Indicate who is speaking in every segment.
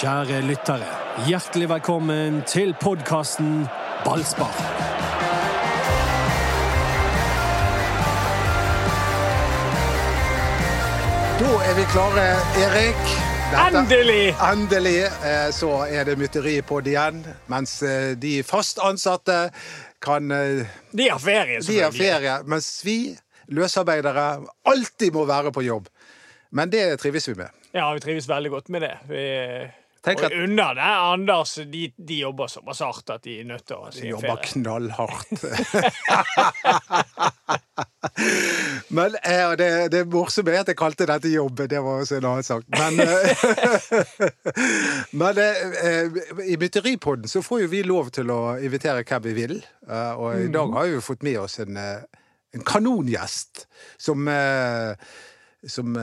Speaker 1: Kjære lyttere, hjertelig velkommen til podkasten Ballspar.
Speaker 2: Da er vi klare, Erik. Dette-
Speaker 1: Endelig!
Speaker 2: Endelig eh, så er det mytteri på det igjen. Mens eh, de fast ansatte kan eh,
Speaker 1: De har ferie,
Speaker 2: De har ferie. Mens vi løsarbeidere alltid må være på jobb. Men det trives vi med.
Speaker 3: Ja, vi trives veldig godt med det. Vi,
Speaker 2: Tenk
Speaker 3: og
Speaker 2: at-
Speaker 3: under det, Anders, de, de jobber såpass hardt at de er nødt til å si
Speaker 2: ferie.
Speaker 3: De
Speaker 2: jobber knallhardt. Men eh, det, det morsomme er at jeg kalte dette jobb. Det var også en annen sak. Men, eh, men eh, i Mytteripodden så får jo vi lov til å invitere hvem vi vil. Eh, og i dag har vi jo fått med oss en, eh, en kanongjest som Som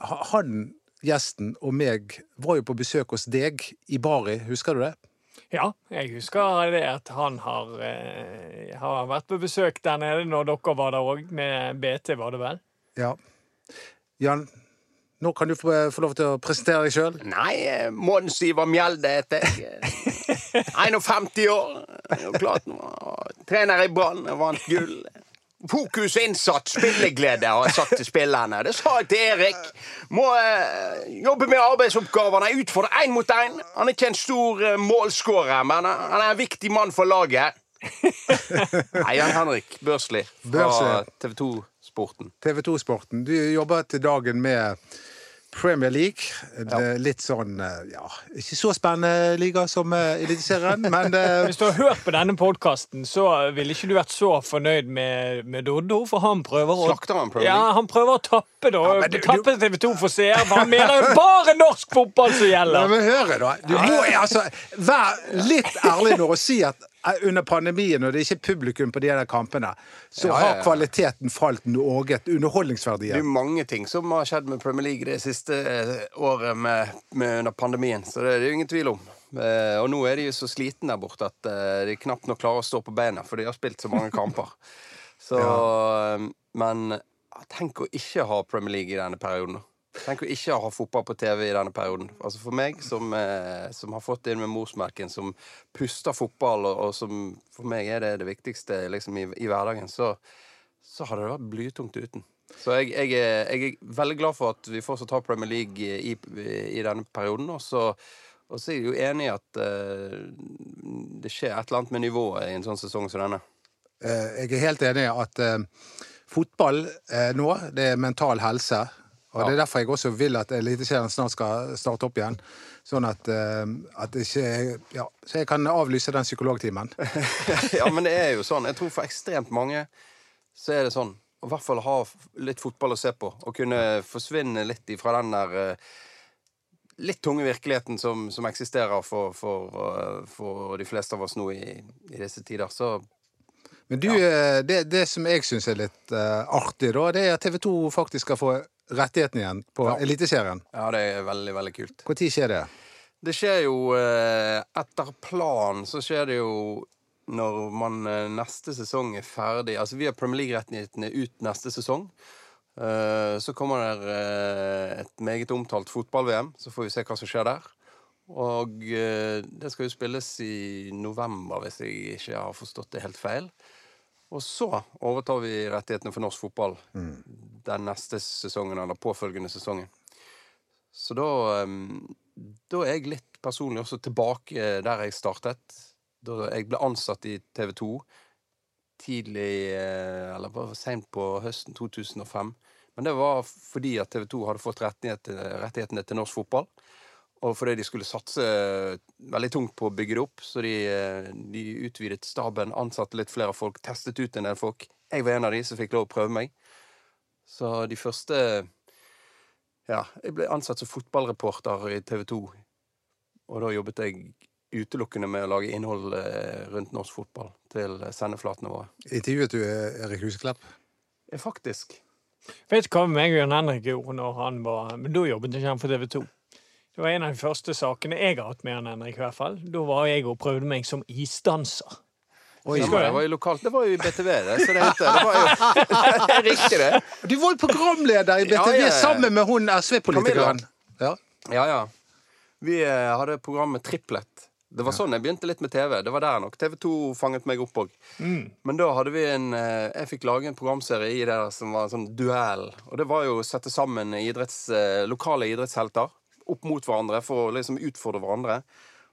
Speaker 2: Han gjesten og meg var jo på besøk hos deg i Bari, husker du det?
Speaker 3: Ja, jeg husker det at han har, eh, har vært på besøk der nede når dere var der òg, med BT, var det vel?
Speaker 2: Ja. Jan, nå kan du få, få lov til å presentere deg sjøl.
Speaker 4: Nei, eh, Mons Ivar Mjelde heter jeg. Eh, 51 år. Klart nå. Trener i Brann, vant gull. Fokus, innsats, spilleglede, har jeg sagt til spillerne. Det sa jeg til Erik. Må eh, jobbe med arbeidsoppgavene, utfordre én mot én. Han er ikke en stor eh, målskårer, men han han er en viktig mann for laget. Nei, Jan Henrik Børsli fra
Speaker 2: Børsli.
Speaker 4: TV 2 Sporten.
Speaker 2: TV 2-sporten. Du jobber til dagen med Premier League. Det, litt sånn eh, ja, ikke så spennende liga som uh, Eliteserien, men eh,
Speaker 3: Hvis du har hørt på denne podkasten, så ville ikke du vært så fornøyd med, med Doddo, for han prøver å
Speaker 4: Slakter han Premier
Speaker 3: Ja, han prøver å tappe, da.
Speaker 2: Ja, du-
Speaker 3: tappe TV 2 for seere, for han mener jo bare norsk fotball som
Speaker 2: gjelder!
Speaker 3: gjelder!
Speaker 2: men hør da. Du må altså, være litt ærlig når og si at eh, under pandemien, når det ikke er publikum på de der kampene, så
Speaker 4: Ja, ja,
Speaker 2: har
Speaker 4: ja.
Speaker 2: kvaliteten falt noe.
Speaker 4: Det
Speaker 2: Underholdningsverdien.
Speaker 4: er mange ting som har skjedd med Premier League det siste eh, året med, med under pandemien, så det er det jo ingen tvil om. Eh, og nå er de jo så slitne der borte at eh, de knapt nok klarer å stå på beina, for de har spilt så mange kamper. Så, Men tenk å ikke ha Premier League i denne perioden. Tenk å ikke ha fotball på TV i denne perioden. Altså For meg, som, eh, som har fått det inn med morsmerken, som puster fotball, og, og som for meg er det det viktigste liksom, i, i hverdagen, så, så hadde det vært blytungt uten. Så jeg, jeg, er, jeg er veldig glad for at vi fortsatt har Premier League i, i denne perioden. Og så, og så er jeg jo enig i at eh, det skjer et eller annet med nivået i en sånn sesong som denne.
Speaker 2: Eh, Jeg er helt enig i at eh, fotball eh, nå, det er mental helse. Og Det er derfor jeg også vil at Eliteserien snart skal starte opp igjen. Sånn at, eh, at ikke Ja, så jeg kan avlyse den psykologtimen.
Speaker 4: ja, men det er jo sånn. Jeg tror for ekstremt mange så er det sånn. Å i hvert fall ha litt fotball å se på. Og kunne forsvinne litt ifra den der eh, litt tunge virkeligheten som, som eksisterer for, for, eh, for de fleste av oss nå i, i disse tider. Så
Speaker 2: Men du, ja. det, det som jeg syns er litt uh, artig, da, det er at TV 2 faktisk skal få rettighetene igjen på
Speaker 4: Ja.
Speaker 2: Eliteserien.
Speaker 4: ja, det er veldig, veldig kult.
Speaker 2: Når skjer det?
Speaker 4: Det skjer jo uh, Etter planen så skjer det jo når man uh, neste sesong er ferdig Altså, vi har Premier League-rettighetene ut neste sesong. Eh, så kommer det eh, et meget omtalt fotball-VM. Så får vi se hva som skjer der. Og eh, det skal jo spilles i november, hvis jeg ikke har forstått det helt feil. Og så overtar vi rettighetene for norsk fotball den neste sesongen, eller påfølgende sesongen. Så da, da er jeg litt personlig også tilbake der jeg startet. Da jeg ble ansatt i TV 2 tidlig eh, Eller bare seint på høsten 2005. Men det var fordi at TV 2 hadde fått rettighetene, rettighetene til norsk fotball. Og fordi de skulle satse veldig tungt på å bygge det opp, så de, eh, de utvidet staben, ansatte litt flere folk, testet ut en del folk. Jeg var en av de som fikk lov å prøve meg. Så de første Ja, jeg ble ansatt som fotballreporter i TV 2. Og da jobbet jeg utelukkende med å lage innhold eh, rundt norsk fotball til sendeflatene våre.
Speaker 2: Intervjuet du eh, Erik Huseklepp?
Speaker 4: Faktisk.
Speaker 3: Vet du hva meg og Jan Henrik gjorde når han var Men da jobbet ikke han for TV 2. Det var en av de første sakene jeg har hatt med han Henrik. i hvert fall. Da var jeg og prøvde meg som isdanser.
Speaker 2: Oi,
Speaker 4: Ja, men det var jo lokalt. Det var jo i BTV, det. Så det heter Det var jo det er riktig, det.
Speaker 2: Du var jo programleder i BTV
Speaker 4: Ja, ja, ja.
Speaker 2: sammen med hun SV-politikeren. Ja.
Speaker 4: Ja, ja. Vi eh, hadde programmet Triplet. Det var sånn jeg begynte litt med TV. Det var der nok. TV2 fanget meg opp òg. Men da hadde vi en eh, Jeg fikk lage en programserie i det der som var en sånn duell. Og det var jo å sette sammen idretts, eh, lokale idrettshelter opp mot hverandre for å liksom utfordre hverandre.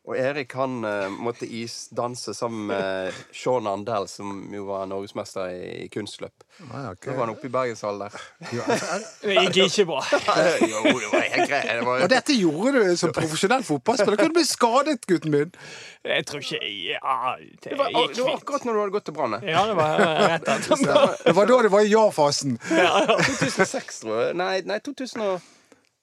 Speaker 4: Og Erik han uh, måtte isdanse sammen med Sean Andel, som jo var norgesmester i, i kunstløp.
Speaker 2: Ah, okay.
Speaker 4: Da var han oppe i Bergenshallen der.
Speaker 3: Det gikk ikke bra.
Speaker 4: jo, det var helt greit. Det var,
Speaker 2: Og dette gjorde du som profesjonell fotballspiller. Kunne du bli skadet, gutten min?
Speaker 3: Jeg tror ikke Ja, det
Speaker 4: det var,
Speaker 3: gikk
Speaker 4: det var akkurat når du hadde gått til brannet.
Speaker 3: Ja, det var rett etter.
Speaker 2: Det var da det var i ja-fasen.
Speaker 4: 2006, tror jeg. Nei, nei 2000 og,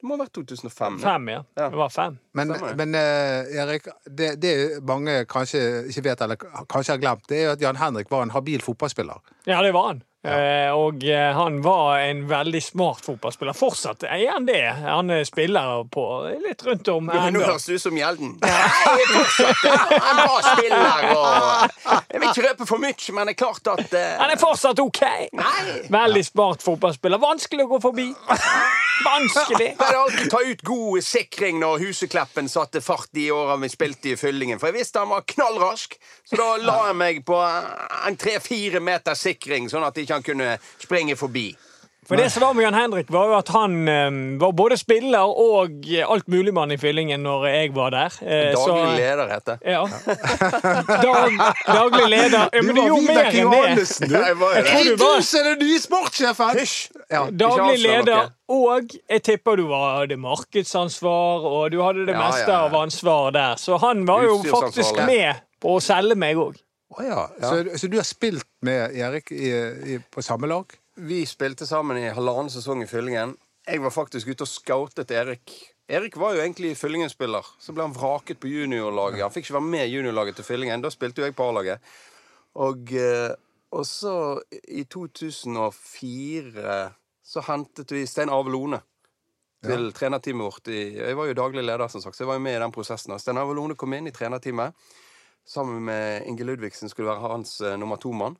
Speaker 4: det må ha vært 2005.
Speaker 3: Fem, ja.
Speaker 4: Ja.
Speaker 3: Det var fem.
Speaker 2: Men, men uh, Erik, det, det mange kanskje ikke vet, eller kanskje har glemt, det er jo at Jan Henrik var en habil fotballspiller.
Speaker 3: Ja, det var han. Eh, og eh, han var en veldig smart fotballspiller. Fortsatt er han det. Han eh, spiller på litt rundt om
Speaker 4: Nå, nå høres du ut som Gjelden. Han en spiller. Og jeg vil ikke røpe for mye, men det er klart at uh...
Speaker 3: Han er fortsatt OK!
Speaker 4: Nei!
Speaker 3: Veldig smart fotballspiller. Vanskelig å gå forbi. Vanskelig.
Speaker 4: Jeg alltid ta ut god sikring når Husekleppen satte fart de åra vi spilte i Fyllingen. For jeg visste han var knallrask, så da la jeg meg på en tre-fire meter sikring, sånn at ikke han kunne springe forbi.
Speaker 3: For det som var med Jan Henrik, var jo at han um, var både spiller og altmuligmann i Fyllingen når jeg var der. Eh,
Speaker 4: Daglig
Speaker 3: så-
Speaker 4: leder, heter det.
Speaker 3: Ja. Dag, daglig leder. Ja, men du var mer.
Speaker 2: Johannessen, du.
Speaker 4: Jeg var
Speaker 3: Jeg tror du var
Speaker 2: er den nye sportssjefen?
Speaker 4: Hysj!
Speaker 2: Ja.
Speaker 3: daglig leder,
Speaker 4: noe.
Speaker 3: og jeg tipper du hadde markedsansvar, og du hadde det
Speaker 4: Ja,
Speaker 3: meste
Speaker 4: ja, ja.
Speaker 3: av ansvaret der. Så han var jo faktisk med på å selge meg òg.
Speaker 2: Å ja. Så, så du har spilt med Erik i, i, på samme lag?
Speaker 4: Vi spilte sammen i halvannen sesong i Fyllingen. Jeg var faktisk ute og scoutet Erik. Erik var jo egentlig Fyllingen-spiller. Så ble han vraket på juniorlaget. Han fikk ikke være med juniorlaget til Fyllingen. Da spilte jo jeg på A-laget. Og, eh, og så, i 2004, så hentet vi Stein Avelone til trenerteamet vårt. I, jeg var jo daglig leder, som sagt, så jeg var jo med i den prosessen. Stein Ave Lone kom inn i trenerteamet sammen med Inge Ludvigsen, skulle være hans eh, nummer to-mann.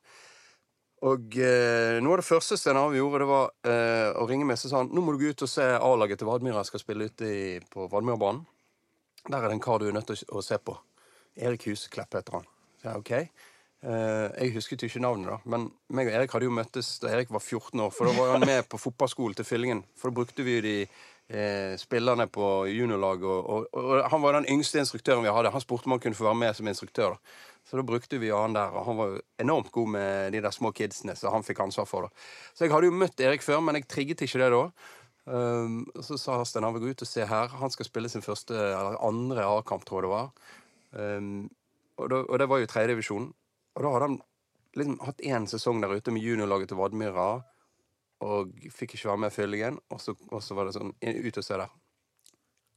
Speaker 4: Og eh, noe av det første Sten Arve gjorde, det var eh, å ringe meg. Så sa han nå må du gå ut og se A-laget til Vadmyra skal spille ute i, på Vadmyrbanen. Der er det en kar du er nødt til å, å se på. Erik Huseklepp heter han. Jeg, ok. Eh, jeg husket ikke navnet, da. Men meg og Erik hadde jo møttes da Erik var 14 år. For da var han med på fotballskolen til Fyllingen. For da brukte vi jo de eh, spillerne på juniorlaget. Og, og, og han var den yngste instruktøren vi hadde. Han spurte om han kunne få være med som instruktør. Så da brukte vi han der, og han var enormt god med de der små kidsene, så han fikk ansvar for det. Så jeg hadde jo møtt Erik før, men jeg trigget ikke det da. Um, så sa Stein Arve gå ut og se her. Han skal spille sin første, eller andre A-kamp, tror jeg det var. Um, og, da, og det var jo tredjedivisjon. Og da hadde han liksom hatt én sesong der ute med juniorlaget til Vadmyra, og fikk ikke være med i fyllingen. Og så, og så var det sånn ut og se der.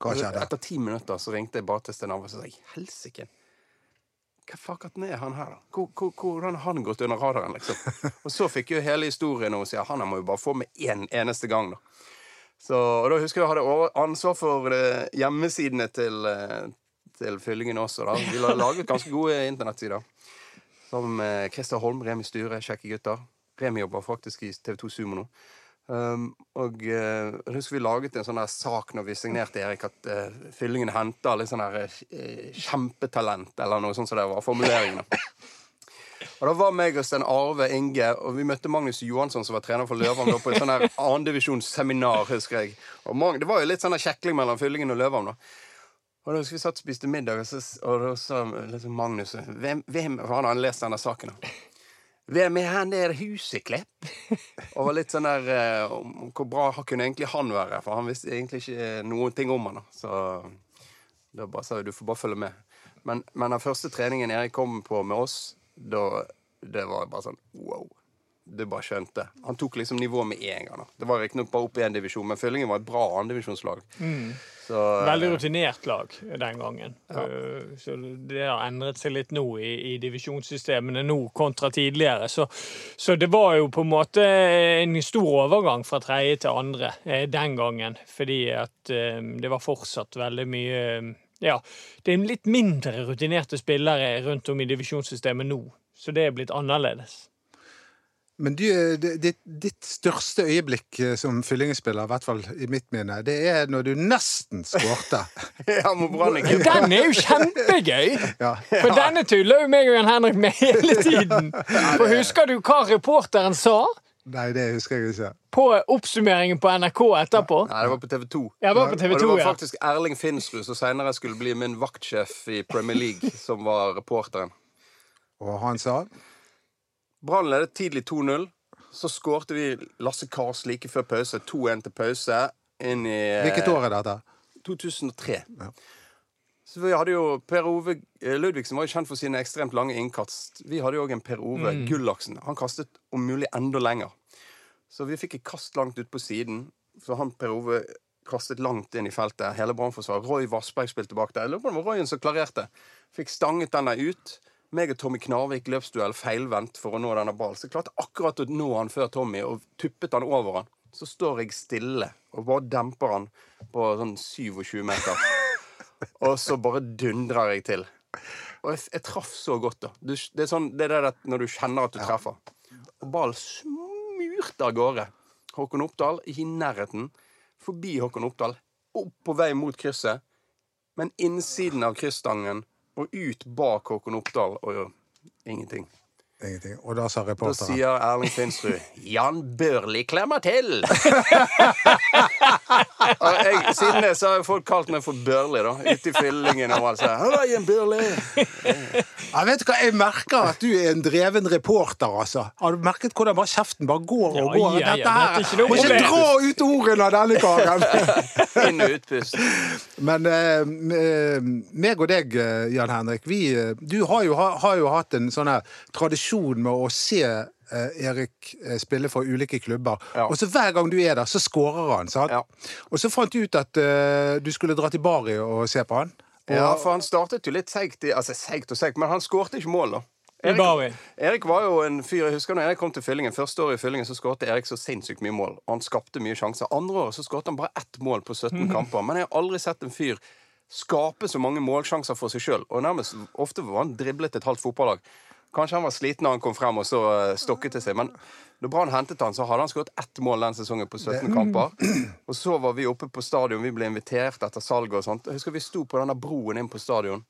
Speaker 2: Hva skjedde?
Speaker 4: Etter ti minutter så ringte jeg bare til Sten Arve og sa helsike. Hva fakatten er han her, da? Hvor, hvor, hvordan har han gått under radaren, liksom? Og så fikk jo hele historien og sier han må jo bare få med én eneste gang, da. Så, og da husker jeg jeg hadde ansvar for uh, hjemmesidene til, uh, til Fyllingen også. da. Vi la- laget ganske gode internettsider. Sammen med Christer Holm, Remi Sture, kjekke gutter. Remi jobber faktisk i TV2 Sumo nå. Um, og uh, jeg husker vi laget en sånn der sak når vi signerte Erik, at uh, Fyllingen henta litt sånn her uh, kjempetalent, eller noe sånt som det var formuleringene. Og da var meg og Sten Arve Inge, og vi møtte Magnus Johansson, som var trener for Løvam, på et sånn her annendivisjonsseminar, husker jeg. Og Mag det var jo litt sånn kjekling mellom Fyllingen og Løvam, da. Og da husker vi satt og spiste middag, og, så, da sa liksom Magnus hvem, hvem Han hadde lest denne saken, da. Hvem er i huset, Huseklepp? Og var litt sånn der eh, Hvor bra kunne egentlig han være? For han visste egentlig ikke noen ting om han. da Så da bare sa jeg du får bare følge med. Men, men den første treningen Erik kom på med oss, da det var bare sånn wow. Du bare skjønte. Han tok liksom nivået med en gang. da Det var riktignok bare opp i én divisjon, men Fyllingen var et bra andredivisjonslag. Så
Speaker 3: Veldig rutinert lag den gangen. Ja. Så det har endret seg litt nå i, i divisjonssystemene nå kontra tidligere. Så, så det var jo på en måte en stor overgang fra tredje til andre eh, den gangen. Fordi at eh, det var fortsatt veldig mye eh, Ja, det er litt mindre rutinerte spillere rundt om i divisjonssystemet nå. Så det er blitt annerledes.
Speaker 2: Men du, eh, ditt, ditt største øyeblikk eh, som Fyllinge-spiller, i hvert fall i mitt minne, det er når du nesten skårte.
Speaker 4: Ja, mot Brann.
Speaker 3: Den er jo kjempegøy!
Speaker 2: Ja.
Speaker 3: For denne tuller jo meg og Jan Henrik med hele tiden. For husker du hva reporteren sa
Speaker 2: Nei, det husker jeg ikke.
Speaker 3: på oppsummeringen på NRK etterpå?
Speaker 4: Nei, det var på TV 2.
Speaker 3: Jeg var på TV
Speaker 4: Og det var faktisk Erling Finnsrud, som senere skulle bli min vaktsjef i Premier League, som var reporteren.
Speaker 2: Og han sa
Speaker 4: Brann ledet tidlig 2-0. Så skårte vi Lasse Kars like før pause. 2-1 til pause. Inn i eh,
Speaker 2: Hvilket år er dette?
Speaker 4: 2003. Så vi hadde jo Per Ove eh, Ludvigsen var jo kjent for sine ekstremt lange innkast. Vi hadde jo òg en Per Ove Gullaksen. Han kastet om mulig enda lenger. Så vi fikk et kast langt ut på siden. Så han Per Ove kastet langt inn i feltet. Hele Brannforsvaret. Roy Vassberg spilte bak der. Jeg lurer på om det var Royen som klarerte. Fikk stanget den der ut. Meg og Tommy Knarvik løpsduell feilvendt for å nå denne ballen. Så jeg klarte akkurat å nå han før Tommy, og tuppet han over han. Så står jeg stille og bare demper han på sånn 27 meter. Og så bare dundrer jeg til. Og jeg, jeg traff så godt, da. Du, det er sånn, det er det når du kjenner at du treffer. Og ballen smurte av gårde. Håkon Oppdal ikke i nærheten. Forbi Håkon Oppdal. Opp på vei mot krysset. Men innsiden av krysstangen og ut bak Håkon Oppdal og ingenting.
Speaker 2: ingenting. Og da sa
Speaker 4: Da sier Erling Finsrud 'Jan Børli klemmer til'. og jeg, siden det så har jo folk kalt meg for Børli, da. Ute i fyllingen og alt sånt. Børli'.
Speaker 2: Ja, vet du hva, Jeg merker at du er en dreven reporter, altså. Har du merket hvordan bare kjeften bare går og går?
Speaker 3: ja, ja,
Speaker 2: Dette her
Speaker 3: er ikke
Speaker 2: Må ikke dra ut ordene av denne karen!
Speaker 4: Inn og utpust.
Speaker 2: Men eh, meg og deg, eh, Jan Henrik, vi, eh, du har jo, ha, har jo hatt en sånn tradisjon med å se Erik eh, spille for ulike klubber.
Speaker 4: Ja.
Speaker 2: Og så hver gang du er der, så skårer han. sant?
Speaker 4: Ja.
Speaker 2: Og så fant du ut at uh, du skulle dra til Bari og se på han. Og,
Speaker 4: Ja, for han startet jo litt seigt, altså seigt og seigt, men han skårte ikke mål, da.
Speaker 3: Erik,
Speaker 4: Erik var jo en fyr, jeg husker når jeg kom til Fyllingen Første året i Fyllingen så skårte Erik så sinnssykt mye mål. Og han skapte mye sjanser. Andre året så skårte han bare ett mål på 17 kamper. Men jeg har aldri sett en fyr skape så mange målsjanser for seg sjøl. Og nærmest ofte var han driblet et halvt fotballag. Kanskje han var sliten da han kom frem og så eh, stokket til seg. Men da Brann hentet han, så hadde han skåret ett mål den sesongen på 17 kamper. Og så var vi oppe på stadion, vi ble invitert etter salget og sånt. Jeg husker vi sto på denne broen inn på stadion.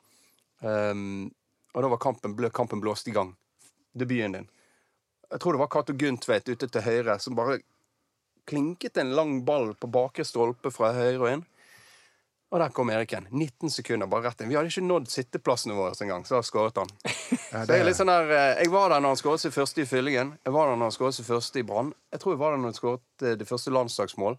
Speaker 4: um, og da var kampen, ble kampen blåst i gang. Debuten din. Jeg tror det var Cato Gundtveit ute til høyre som bare klinket en lang ball på bakre stolpe fra høyre og inn. Og der kom Erik igjen. 19 sekunder, bare rett inn. Vi hadde ikke nådd sitteplassene våre engang, så da skåret han.
Speaker 2: Ja,
Speaker 4: Så jeg, sånn der, eh, jeg var der når han skåret sitt første i Fyllingen. Jeg var der når han skåret sitt første i Brann. Jeg tror jeg var der når han skåret eh, det første landslagsmål.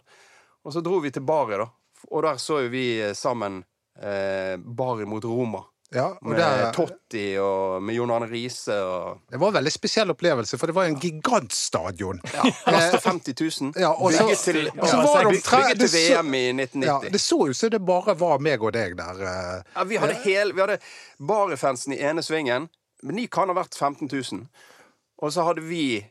Speaker 4: Og så dro vi til Bari, da. Og der så jo vi eh, sammen eh, Bari mot Roma.
Speaker 2: Ja,
Speaker 4: Med
Speaker 2: det,
Speaker 4: Totti og med John Arne Riise og
Speaker 2: det var en veldig spesiell opplevelse, for det var en gigantstadion.
Speaker 4: ja, Plass til 50 000.
Speaker 2: Ja, og så-
Speaker 4: bygget til,
Speaker 2: og så var det
Speaker 4: bygget til VM i 1990.
Speaker 2: Ja, det så ut som det bare var meg og deg der. eh.
Speaker 4: Ja, vi hadde, hel, vi hadde Bari-fansen i ene svingen. Men de kan ha vært 15 000. Og så hadde vi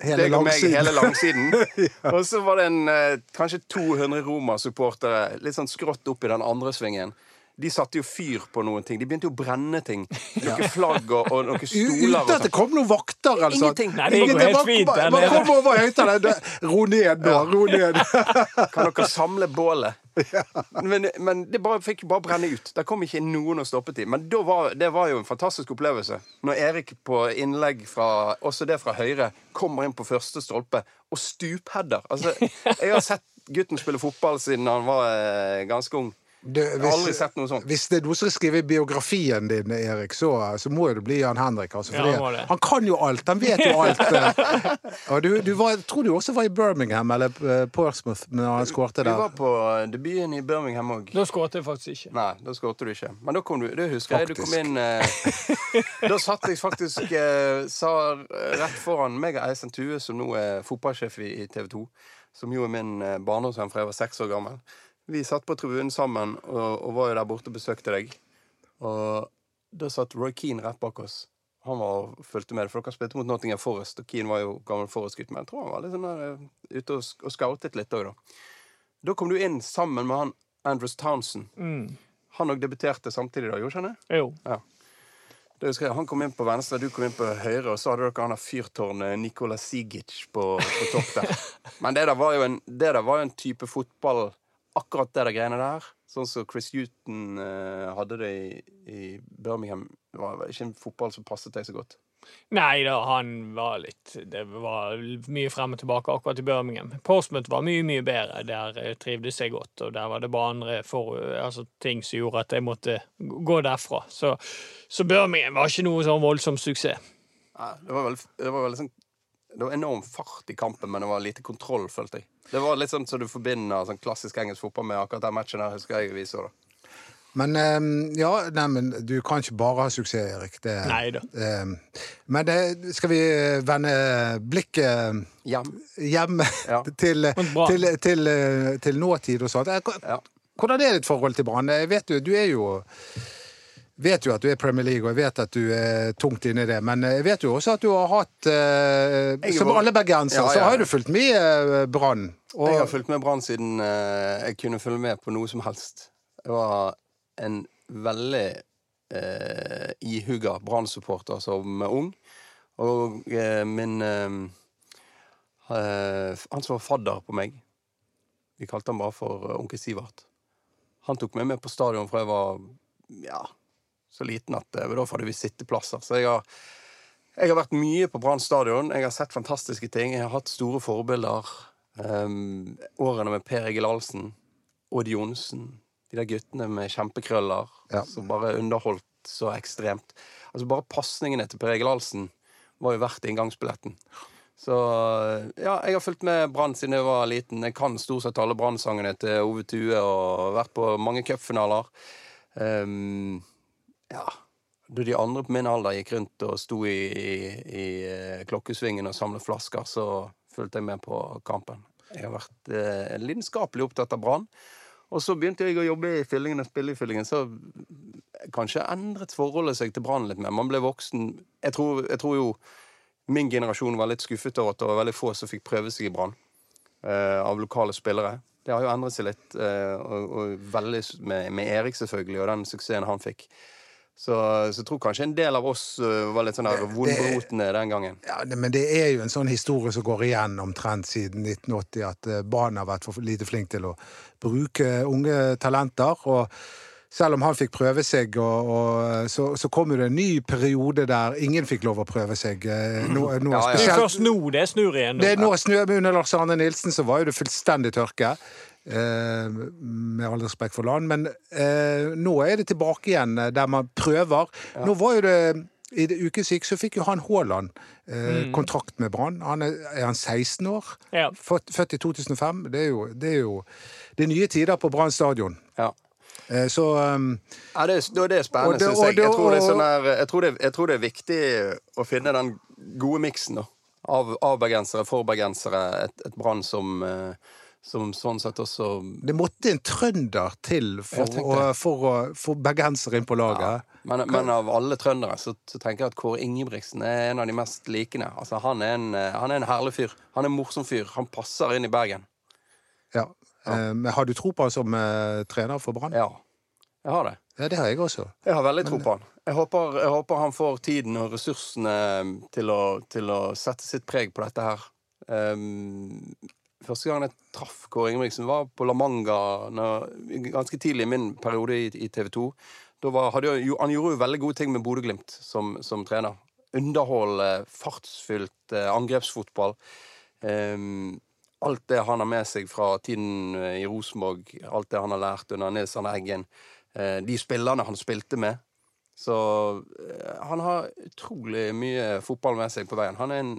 Speaker 2: Hele
Speaker 4: og meg hele langsiden. Og så var det en, eh, kanskje 200 Roma-supportere litt sånn skrått opp i den andre svingen. De satte jo fyr på noen ting. De begynte jo å brenne ting. Noen flagg og, og noen stoler.
Speaker 2: Uten at det kom noen vakter eller sånt.
Speaker 4: Ingenting.
Speaker 3: Nei, det går helt fint Man,
Speaker 2: Bare kom over høyttaleren. Det- Ro ned nå, ro ned.
Speaker 4: Kan dere samle bålet? Men, men det bare, fikk bare brenne ut. Der kom ikke noen og stoppet dem. Men da var, det var jo en fantastisk opplevelse. Når Erik på innlegg fra også det fra høyre kommer inn på første stolpe og stupheader. Altså, jeg har sett gutten spille fotball siden han var eh, ganske ung.
Speaker 2: Du,
Speaker 4: Jeg har aldri sett noe sånt.
Speaker 2: Hvis det er noen som skriver biografien din, Erik, så, så må jo det bli Jan Henrik. Altså,
Speaker 3: Ja,
Speaker 2: fordi
Speaker 3: han det.
Speaker 2: han kan jo alt. Han vet jo alt. eh. Og du, du var, tror du også var i Birmingham eller eh, Portsmouth når han skårte
Speaker 4: Vi
Speaker 2: Du
Speaker 4: var på debuten i Birmingham òg.
Speaker 3: Da skåret jeg faktisk ikke.
Speaker 4: Nei, da skårte du ikke. Men da kom du, det husker jeg. Du kom inn eh, Da satt jeg faktisk eh, sa rett foran meg og Eisen Tue, som nå er fotballsjef i, i TV 2, som jo er min eh, barndomsvenn fra jeg var seks år gammel. Vi satt på tribunen sammen og, og var jo der borte og besøkte deg. Og da satt Roy Keane rett bak oss. Han var og fulgte med, for dere spilte mot Nottingham Forest, og Keane var jo gammel Forest-gutt. Men jeg tror han var litt sånn der, eh, ute og, og scoutet litt òg, da. Da kom du inn sammen med han Andrews Townsend.
Speaker 3: Mm.
Speaker 4: Han òg debuterte samtidig, da, gjorde han det?
Speaker 3: Jo.
Speaker 4: Husker jeg, Han kom inn på venstre, du kom inn på høyre, og så hadde dere han der fyrtårnet Nikola Sigic på, på topp der. Men det der var jo en, det der var en type fotball, akkurat det der greiene der. Sånn som Chris Huton eh, hadde det i, i Birmingham. Det var ikke en fotball som passet deg så godt.
Speaker 3: Nei da, han var litt Det var mye frem og tilbake akkurat i Birmingham. Portsmouth var mye, mye bedre. Der eh, trivdes jeg godt, og der var det bare andre for, altså, ting som gjorde at jeg måtte gå derfra. Så, så Birmingham var ikke noe sånn voldsom suksess.
Speaker 4: Nei, det var veldig, det var veldig sånn det var enorm fart i kampen, men det var lite kontroll, følte jeg. Det var litt sånn som du forbinder sånn klassisk engelsk fotball med akkurat den matchen der, husker jeg vi så det.
Speaker 2: Men eh, ja, nei, men du kan ikke bare ha suksess, Erik. Det, eh, men det, skal vi vende blikket
Speaker 4: Hjem.
Speaker 2: hjem
Speaker 4: Ja.
Speaker 2: til, til, til, eh, til nåtid og sånt. Eh. Hvordan er ditt forhold til Brann? Jeg vet jo, du er jo vet jo at du er Premier League, og jeg vet at du er tungt inne i det. Men jeg vet jo også at du har hatt eh, Som alle bergensere,
Speaker 4: Ja,
Speaker 2: så
Speaker 4: ja.
Speaker 2: har du fulgt med eh, Brann. Og-
Speaker 4: Jeg har fulgt med Brann siden eh, jeg kunne følge med på noe som helst. Jeg var en veldig eh, ihuga Brann-supporter som ung. Og eh, min eh, eh, Han som var fadder på meg Vi kalte han bare for eh, onkel Sivert. Han tok meg med på stadion fra jeg var ja, så liten at eh, da får vi sitteplasser. Så jeg har jeg har vært mye på Brann stadion. Jeg har sett fantastiske ting. Jeg har hatt store forbilder. Um, årene med Per Egil Ahlsen, Odd Johnsen, de der guttene med kjempekrøller
Speaker 2: Ja.
Speaker 4: som bare underholdt så ekstremt. Altså Bare pasningene til Per Egil Ahlsen var jo verdt inngangsbilletten. Så ja, jeg har fulgt med Brann siden jeg var liten. Jeg kan stort sett alle Brann-sangene til Ove Tue og vært på mange cupfinaler. Um, ja da de andre på min alder gikk rundt og sto i, i, i eh, klokkesvingen og samlet flasker, så fulgte jeg med på kampen. Jeg har vært eh, lidenskapelig opptatt av Brann. Og så begynte jeg å jobbe i Fyllingen og spille i Fyllingen, så kanskje endret forholdet seg til Brann litt mer. Man ble voksen. Jeg tror, jeg tror jo min generasjon var litt skuffet over at det var veldig få som fikk prøve seg i Brann. eh, av lokale spillere. Det har jo endret seg litt, eh, og, og veldig med, med Erik, selvfølgelig, og den suksessen han fikk. Så, så jeg tror kanskje en del av oss eh, var litt sånn vondbrotne den gangen.
Speaker 2: Ja, det, men det er jo en sånn historie som går igjen omtrent siden 1980, at eh, Brann har vært for lite flink til å bruke unge talenter. og selv om han fikk prøve seg, og, og, så, så kom det en ny periode der ingen fikk lov å prøve seg. eh, Nå, nå,
Speaker 4: Ja, ja.
Speaker 3: Det er først nå det snur igjen.
Speaker 2: det er nå snur, under Lars Arne Nilsen, så var jo det fullstendig tørke. Eh, med all respekt for land. Men eh, nå er det tilbake igjen eh, der man prøver. Nå var jo det i det ukesik så fikk jo han Haaland eh, kontrakt med Brann. Han er, er han 16 år?
Speaker 3: Ja.
Speaker 2: Født, født i 2005. Det er jo, det er jo det er nye tider på Brann stadion.
Speaker 4: Ja.
Speaker 2: Eh, så um,
Speaker 4: Ja, det, er- det er spennende, syns jeg. Jeg tror det, er sånn der, jeg, tror det, jeg tror det er viktig å finne den gode miksen da, av, av bergensere, for bergensere. Et, et Brann som, eh, som sånn sett også
Speaker 2: det måtte en trønder til for, å, for å få bergensere inn på laget.
Speaker 4: men, men av alle trøndere så, så tenker jeg at Kåre Ingebrigtsen er en av de mest likende. Altså, han, er en, eh, han er en herlig fyr. Han er en morsom fyr. Han passer inn i Bergen.
Speaker 2: Ja. ja. Men har du tro på han som eh, trener for Brann?
Speaker 4: Ja, jeg har det.
Speaker 2: Ja, det har jeg også.
Speaker 4: Jeg har veldig tro på han. Jeg håper, jeg håper han får tiden og ressursene til å, til å sette sitt preg på dette her. Um, første gang jeg traff Kåre Ingebrigtsen, var på La Manga når, ganske tidlig i min periode i, i TV 2. Da var, jo, han gjorde jo veldig gode ting med Bodø-Glimt som, som trener. Underhold, fartsfylt eh, angrepsfotball. Um, alt det han har med seg fra tiden eh, i Rosenborg, alt det han har lært under Nils Arne Eggen, eh, de spillerne han spilte med. Så eh, han har utrolig mye fotball med seg på veien. Han er en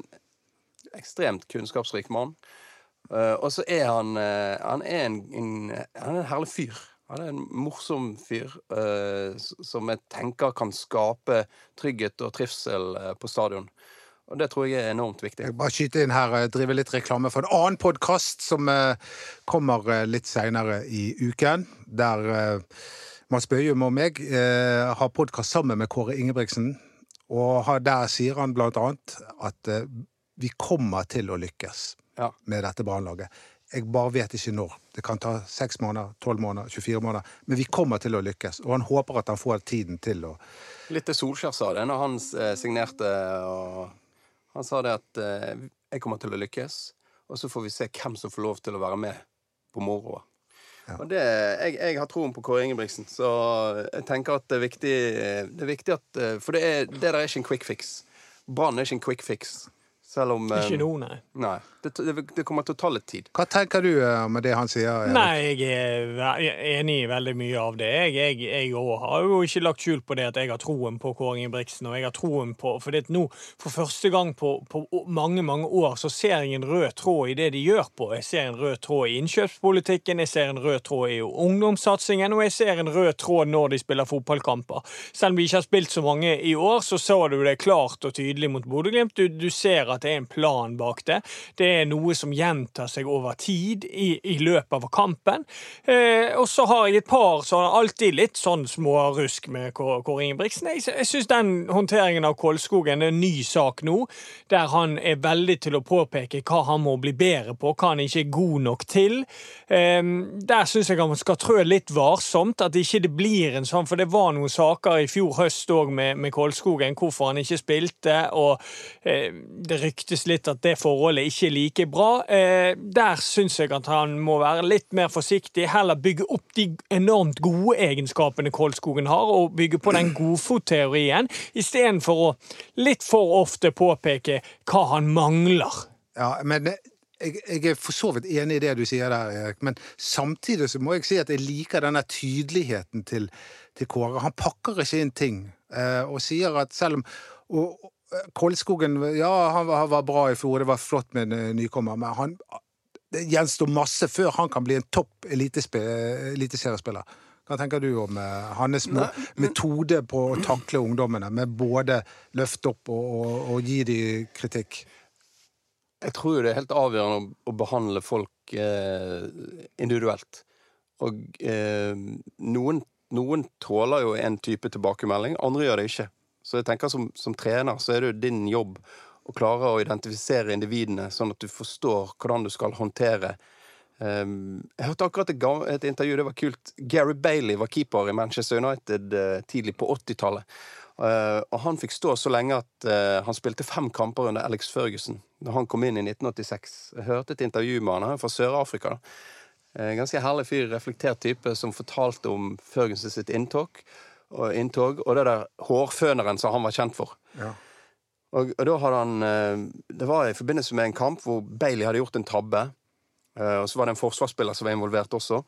Speaker 4: ekstremt kunnskapsrik mann. Eh, og så er han uh, Han er en, en, han er en herlig fyr. Han er en morsom fyr uh, som jeg tenker kan skape trygghet og trivsel på stadion. Og det tror jeg er enormt viktig.
Speaker 2: Jeg bare skyte inn her, drive litt reklame for en annen podkast som kommer litt seinere i uken. Der Mads Bøyum og meg har podkast sammen med Kåre Ingebrigtsen. Og der sier han blant annet at vi kommer til å lykkes
Speaker 4: Ja.
Speaker 2: med dette brannlaget. Jeg bare vet ikke når. Det kan ta seks måneder, tolv måneder, 24 måneder. Men vi kommer til å lykkes. Og han håper at han får tiden til å
Speaker 4: Litt det Solskjær sa det når han eh, signerte. Han sa det at eh, jeg kommer til å lykkes, og så får vi se hvem som får lov til å være med på moroa. Og det, jeg, jeg har troen på Kåre Ingebrigtsen, så jeg tenker at det er viktig, det er viktig at eh, For det, er, det der er ikke en quick fix. Brann er ikke en quick fix. Selv om eh,
Speaker 3: Ikke nå, nei.
Speaker 4: Nei. Det, det, det kommer til å ta litt tid.
Speaker 2: Hva tenker du eh, med det han sier? Erik?
Speaker 3: Nei, jeg er enig i veldig mye av det. Jeg, jeg, jeg har jo ikke lagt skjul på det at jeg har troen på Kåre Ingebrigtsen. Og jeg har troen på For det nå, for første gang på, på mange, mange år, så ser jeg en rød tråd i det de gjør på. Jeg ser en rød tråd i innkjøpspolitikken, jeg ser en rød tråd i ungdomssatsingen, og jeg ser en rød tråd når de spiller fotballkamper. Selv om vi ikke har spilt så mange i år, så så du det klart og tydelig mot Bodø-Glimt. Du, du ser at det er en plan bak det. Det er noe som gjentar seg over tid i, i løpet av kampen. Eh, og så har jeg et par jeg alltid litt sånn smårusk med Kåre Ingebrigtsen. Jeg, jeg syns den håndteringen av Kolskogen er en ny sak nå, der han er veldig til å påpeke hva han må bli bedre på, hva han ikke er god nok til. Eh, der syns jeg han skal trø litt varsomt, at ikke det blir en sånn, for det var noen saker i fjor høst òg med, med Kolskogen, hvorfor han ikke spilte, og eh, det ryktes litt at det forholdet ikke er like bra. Eh, der syns jeg at han må være litt mer forsiktig, heller bygge opp de enormt gode egenskapene Kolskogen har, og bygge på den godfotteorien, istedenfor å litt for ofte påpeke hva han mangler.
Speaker 2: Ja, men jeg, jeg er for så vidt enig i det du sier der, Erik. Men samtidig så må jeg si at jeg liker denne tydeligheten til, til Kåre. Han pakker ikke inn ting eh, og sier at selv om og, Kolskogen Ja, han var, han var bra i fjor, det var flott med en eh, nykommer, men han det gjenstår masse før han kan bli en topp elitespe- eliteseriespiller. Hva tenker du om eh, hans mo- metode på å takle ungdommene, med både løfte opp og, og, og gi dem kritikk?
Speaker 4: Jeg tror det er helt avgjørende å, å behandle folk eh, individuelt. Og eh, noen, noen tåler jo en type tilbakemelding, andre gjør det ikke. Så jeg tenker som, som trener så er det jo din jobb å klare å identifisere individene, sånn at du forstår hvordan du skal håndtere Um, jeg hørte akkurat et, et intervju, det var kult. Gary Bailey var keeper i Manchester United uh, tidlig på 80-tallet. Uh, og han fikk stå så lenge at uh, han spilte fem kamper under Alex Ferguson da han kom inn i 1986. Jeg hørte et intervju med han, han fra Sør-Afrika. Eh, ganske herlig fyr, reflektert type, som fortalte om Ferguson sitt inntog, og, inntog, og det der hårføneren som han var kjent for.
Speaker 2: Ja.
Speaker 4: Og, og da hadde han eh, Det var i forbindelse med en kamp hvor Bailey hadde gjort en tabbe. Eh, og så var det en forsvarsspiller som var involvert også.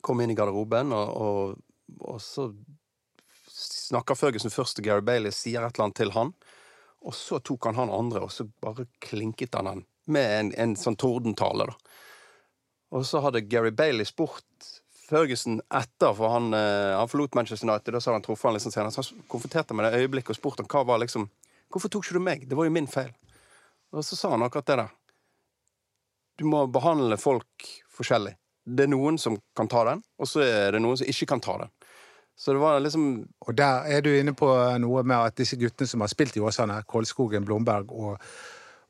Speaker 4: Kom inn i garderoben, og, og, og så snakker Ferguson først til Gary Bailey, sier et eller annet til han. Og så tok han han andre, og så bare klinket han han med en, en sånn tordentale, da. Og så hadde Gary Bailey spurt Ferguson etter, for han, eh, han forlot Manchester United. Da sa han truffet han liksom senere. Så han konfronterte med det øyeblikket og spurte hva var liksom Hvorfor tok ikke du meg? Det var jo min feil. Og så sa han akkurat det der. Du må behandle folk forskjellig. Det er noen som kan ta den, og så er det noen som ikke kan ta den. Så det var liksom
Speaker 2: Og der er du inne på noe med at disse guttene som har spilt i Åsane, Kolskogen, Blomberg og,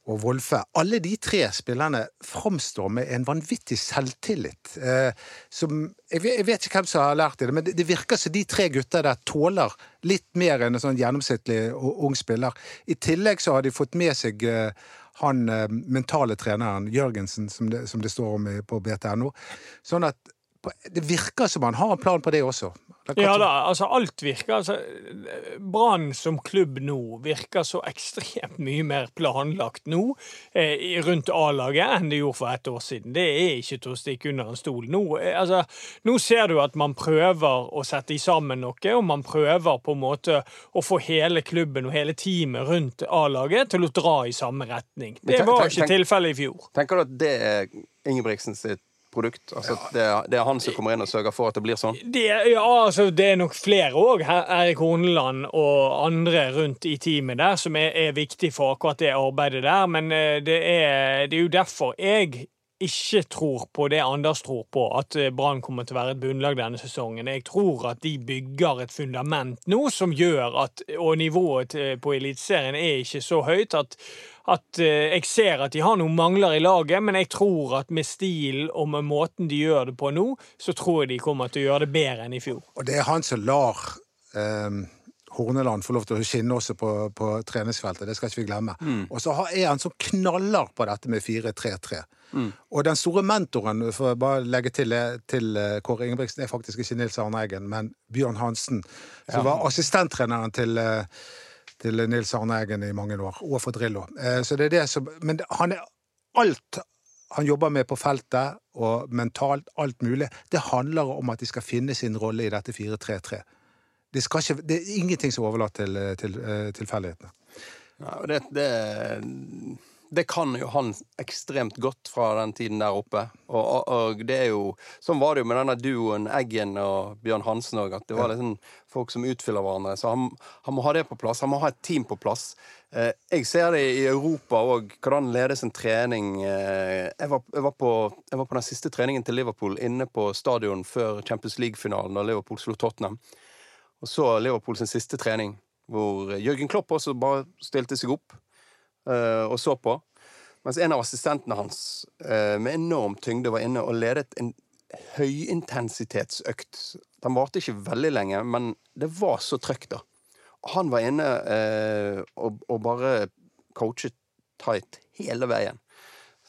Speaker 2: og Wolfe, alle de tre spillerne framstår med en vanvittig selvtillit. Eh, som, jeg, vet, jeg vet ikke hvem som har lært det, men det, det virker som de tre gutta der tåler litt mer enn en sånn gjennomsnittlig ung spiller. I tillegg så har de fått med seg eh, han eh, mentale treneren Jørgensen, som det, som det står om på BTNO. Sånn at det virker som han har en plan på det også.
Speaker 3: Ja da, altså alt virker altså, Brann som klubb nå virker så ekstremt mye mer planlagt nå eh, rundt A-laget enn det gjorde for ett år siden. Det er ikke til å stikke under en stol. Nå, eh, altså, nå ser du at man prøver å sette sammen noe, og man prøver på en måte å få hele klubben og hele teamet rundt A-laget til å dra i samme retning. Det var ikke tilfellet i fjor.
Speaker 4: Tenker du at det er Ingebrigtsen sitt produkt? Altså det, er, det er han som kommer inn og sørger for at det blir sånn?
Speaker 3: Det, ja, altså, det er nok flere òg, Erik Horneland og andre rundt i teamet der, som er, er viktig for akkurat det arbeidet der. Men eh, det er, det er jo derfor jeg ikke tror på det Anders tror på, at eh, Brann kommer til å være et bunnlag denne sesongen. Jeg tror at de bygger et fundament nå som gjør at Og nivået på Eliteserien er ikke så høyt at at eh, jeg ser at de har noen mangler i laget, men jeg tror at med stil og med måten de gjør det på nå, så tror jeg de kommer til å gjøre det bedre enn i fjor.
Speaker 2: Og det er han som lar eh, Horneland får lov til å skinne også på, på treningsfeltet. Det skal ikke vi glemme. Og så er han som knaller på dette med 4-3-3. Og den store mentoren for å bare legge til, til eh, Kåre Ingebrigtsen er faktisk ikke Nils Arne Eggen, men Bjørn Hansen, som var assistenttreneren til eh, til Nils Arne Eggen i mange år, og for Drillo. Eh, Så det er det som Men han er alt han jobber med på feltet, og mentalt, alt mulig, det handler om at de skal finne sin rolle i dette 4-3-3. Det, ikke, det er ingenting som er overlatt til, til eh, tilfeldighetene.
Speaker 4: Ja, det, det, det kan jo han ekstremt godt fra den tiden der oppe. Og, og, og det er jo Sånn var det jo med denne duoen Eggen og Bjørn Hansen òg, at det var liksom folk som utfyller hverandre. Så han, han må ha det på plass. Han må ha et team på plass. Eh, jeg ser det i Europa òg, hvordan ledes en trening. Eh, jeg, var, jeg, var på, jeg var på den siste treningen til Liverpool inne på stadion før Champions League-finalen, da Liverpool slo Tottenham. Og så Liverpool sin siste trening, hvor Jørgen Klopp også bare stilte seg opp uh, og så på. Mens en av assistentene hans uh, med enorm tyngde var inne og ledet en høyintensitetsøkt. Den varte ikke veldig lenge, men det var så trøkk, da. Han var inne uh, og, og bare coachet tight hele veien.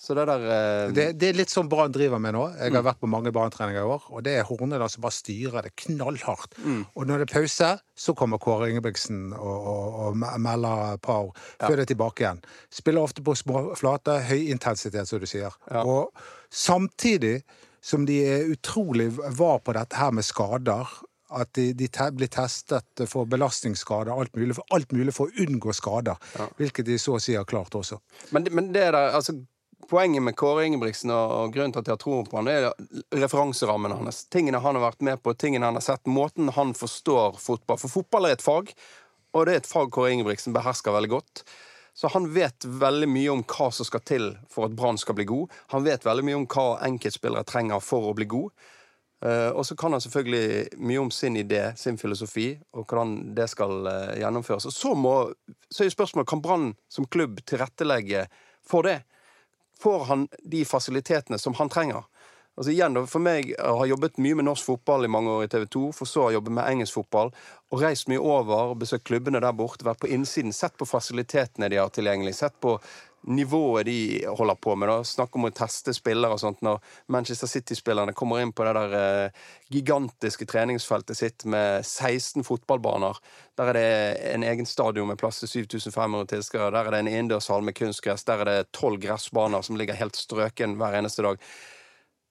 Speaker 4: Så det der eh,
Speaker 2: Det, det er litt sånn Brann driver med nå. Jeg har vært på mange Brann-treninger i år, og det er Horneland som bare styrer det knallhardt. Og når det er pause, så kommer Kåre Ingebrigtsen og, og, og me- melder par før det er tilbake igjen. Spiller ofte på små flater, høy intensitet, som du sier. Og samtidig som de er utrolig var på dette her med skader. At de, de te blir testet for belastningsskader, alt mulig, for, alt mulig for å unngå skader. Hvilket de så å si har klart også.
Speaker 4: Men, men det der, altså Poenget med Kåre Ingebrigtsen og, og grunnen til at jeg har troen på han, er referanserammen hans. Tingene han har vært med på, tingene han har sett, måten han forstår fotball For fotball er et fag, og det er et fag Kåre Ingebrigtsen behersker veldig godt. Så han vet veldig mye om hva som skal til for at Brann skal bli god. Han vet veldig mye om hva enkeltspillere trenger for å bli god. Uh, og så kan han selvfølgelig mye om sin idé, sin filosofi, og hvordan det skal uh, gjennomføres. Og så, må, så er jo spørsmålet kan Brann som klubb tilrettelegge for det. Får han de fasilitetene som han trenger? Altså igjen, For meg jeg har jobbet mye med norsk fotball i mange år i TV 2, for så å jobbe med engelsk fotball, og reist mye over og besøkt klubbene der borte, vært på innsiden, sett på fasilitetene de har tilgjengelig, sett på nivået de holder på med. Snakk om å teste spillere og sånt. Når Manchester City-spillerne kommer inn på det der eh, gigantiske treningsfeltet sitt med 16 fotballbaner. Der er det en egen stadion med plass til 7500 tilskuere. Der er det en innendørshall med kunstgress. Der er det tolv gressbaner som ligger helt strøken hver eneste dag.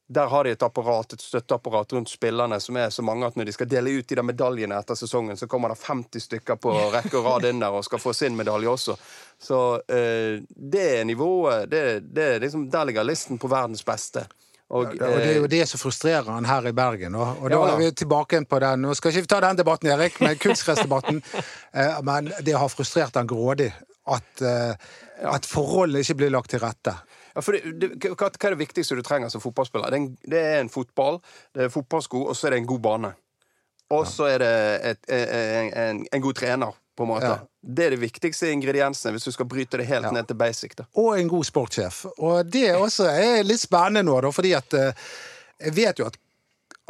Speaker 4: Der har de et apparat, et støtteapparat rundt spillerne som er så mange at når de skal dele ut de der medaljene etter sesongen, så kommer det 50 stykker på rekke og rad inn der og skal få sin medalje også. Så eh, det er nivået det, det liksom, Der ligger listen på verdens beste. Og,
Speaker 2: Og det er jo
Speaker 4: eh,
Speaker 2: det som frustrerer han her i Bergen. Og, og da
Speaker 4: Ja, da.
Speaker 2: er vi tilbake på den. Nå skal ikke vi ta den debatten, Erik, med kunstgressdebatten, eh, men det har frustrert han grådig at, eh, at forholdene ikke blir lagt til rette.
Speaker 4: Ja, for det, det, hva, hva er det viktigste du trenger som fotballspiller? Det er en, det er en fotball, det er fotballsko, og så er det en god bane. Og så er det et, en, en, en god trener, på en måte.
Speaker 2: Ja.
Speaker 4: Det er de viktigste ingrediensene hvis du skal bryte det helt
Speaker 2: Ja.
Speaker 4: ned til basic. da.
Speaker 2: Og en god sportssjef. Og det også er litt spennende nå, da, fordi at eh, jeg vet jo at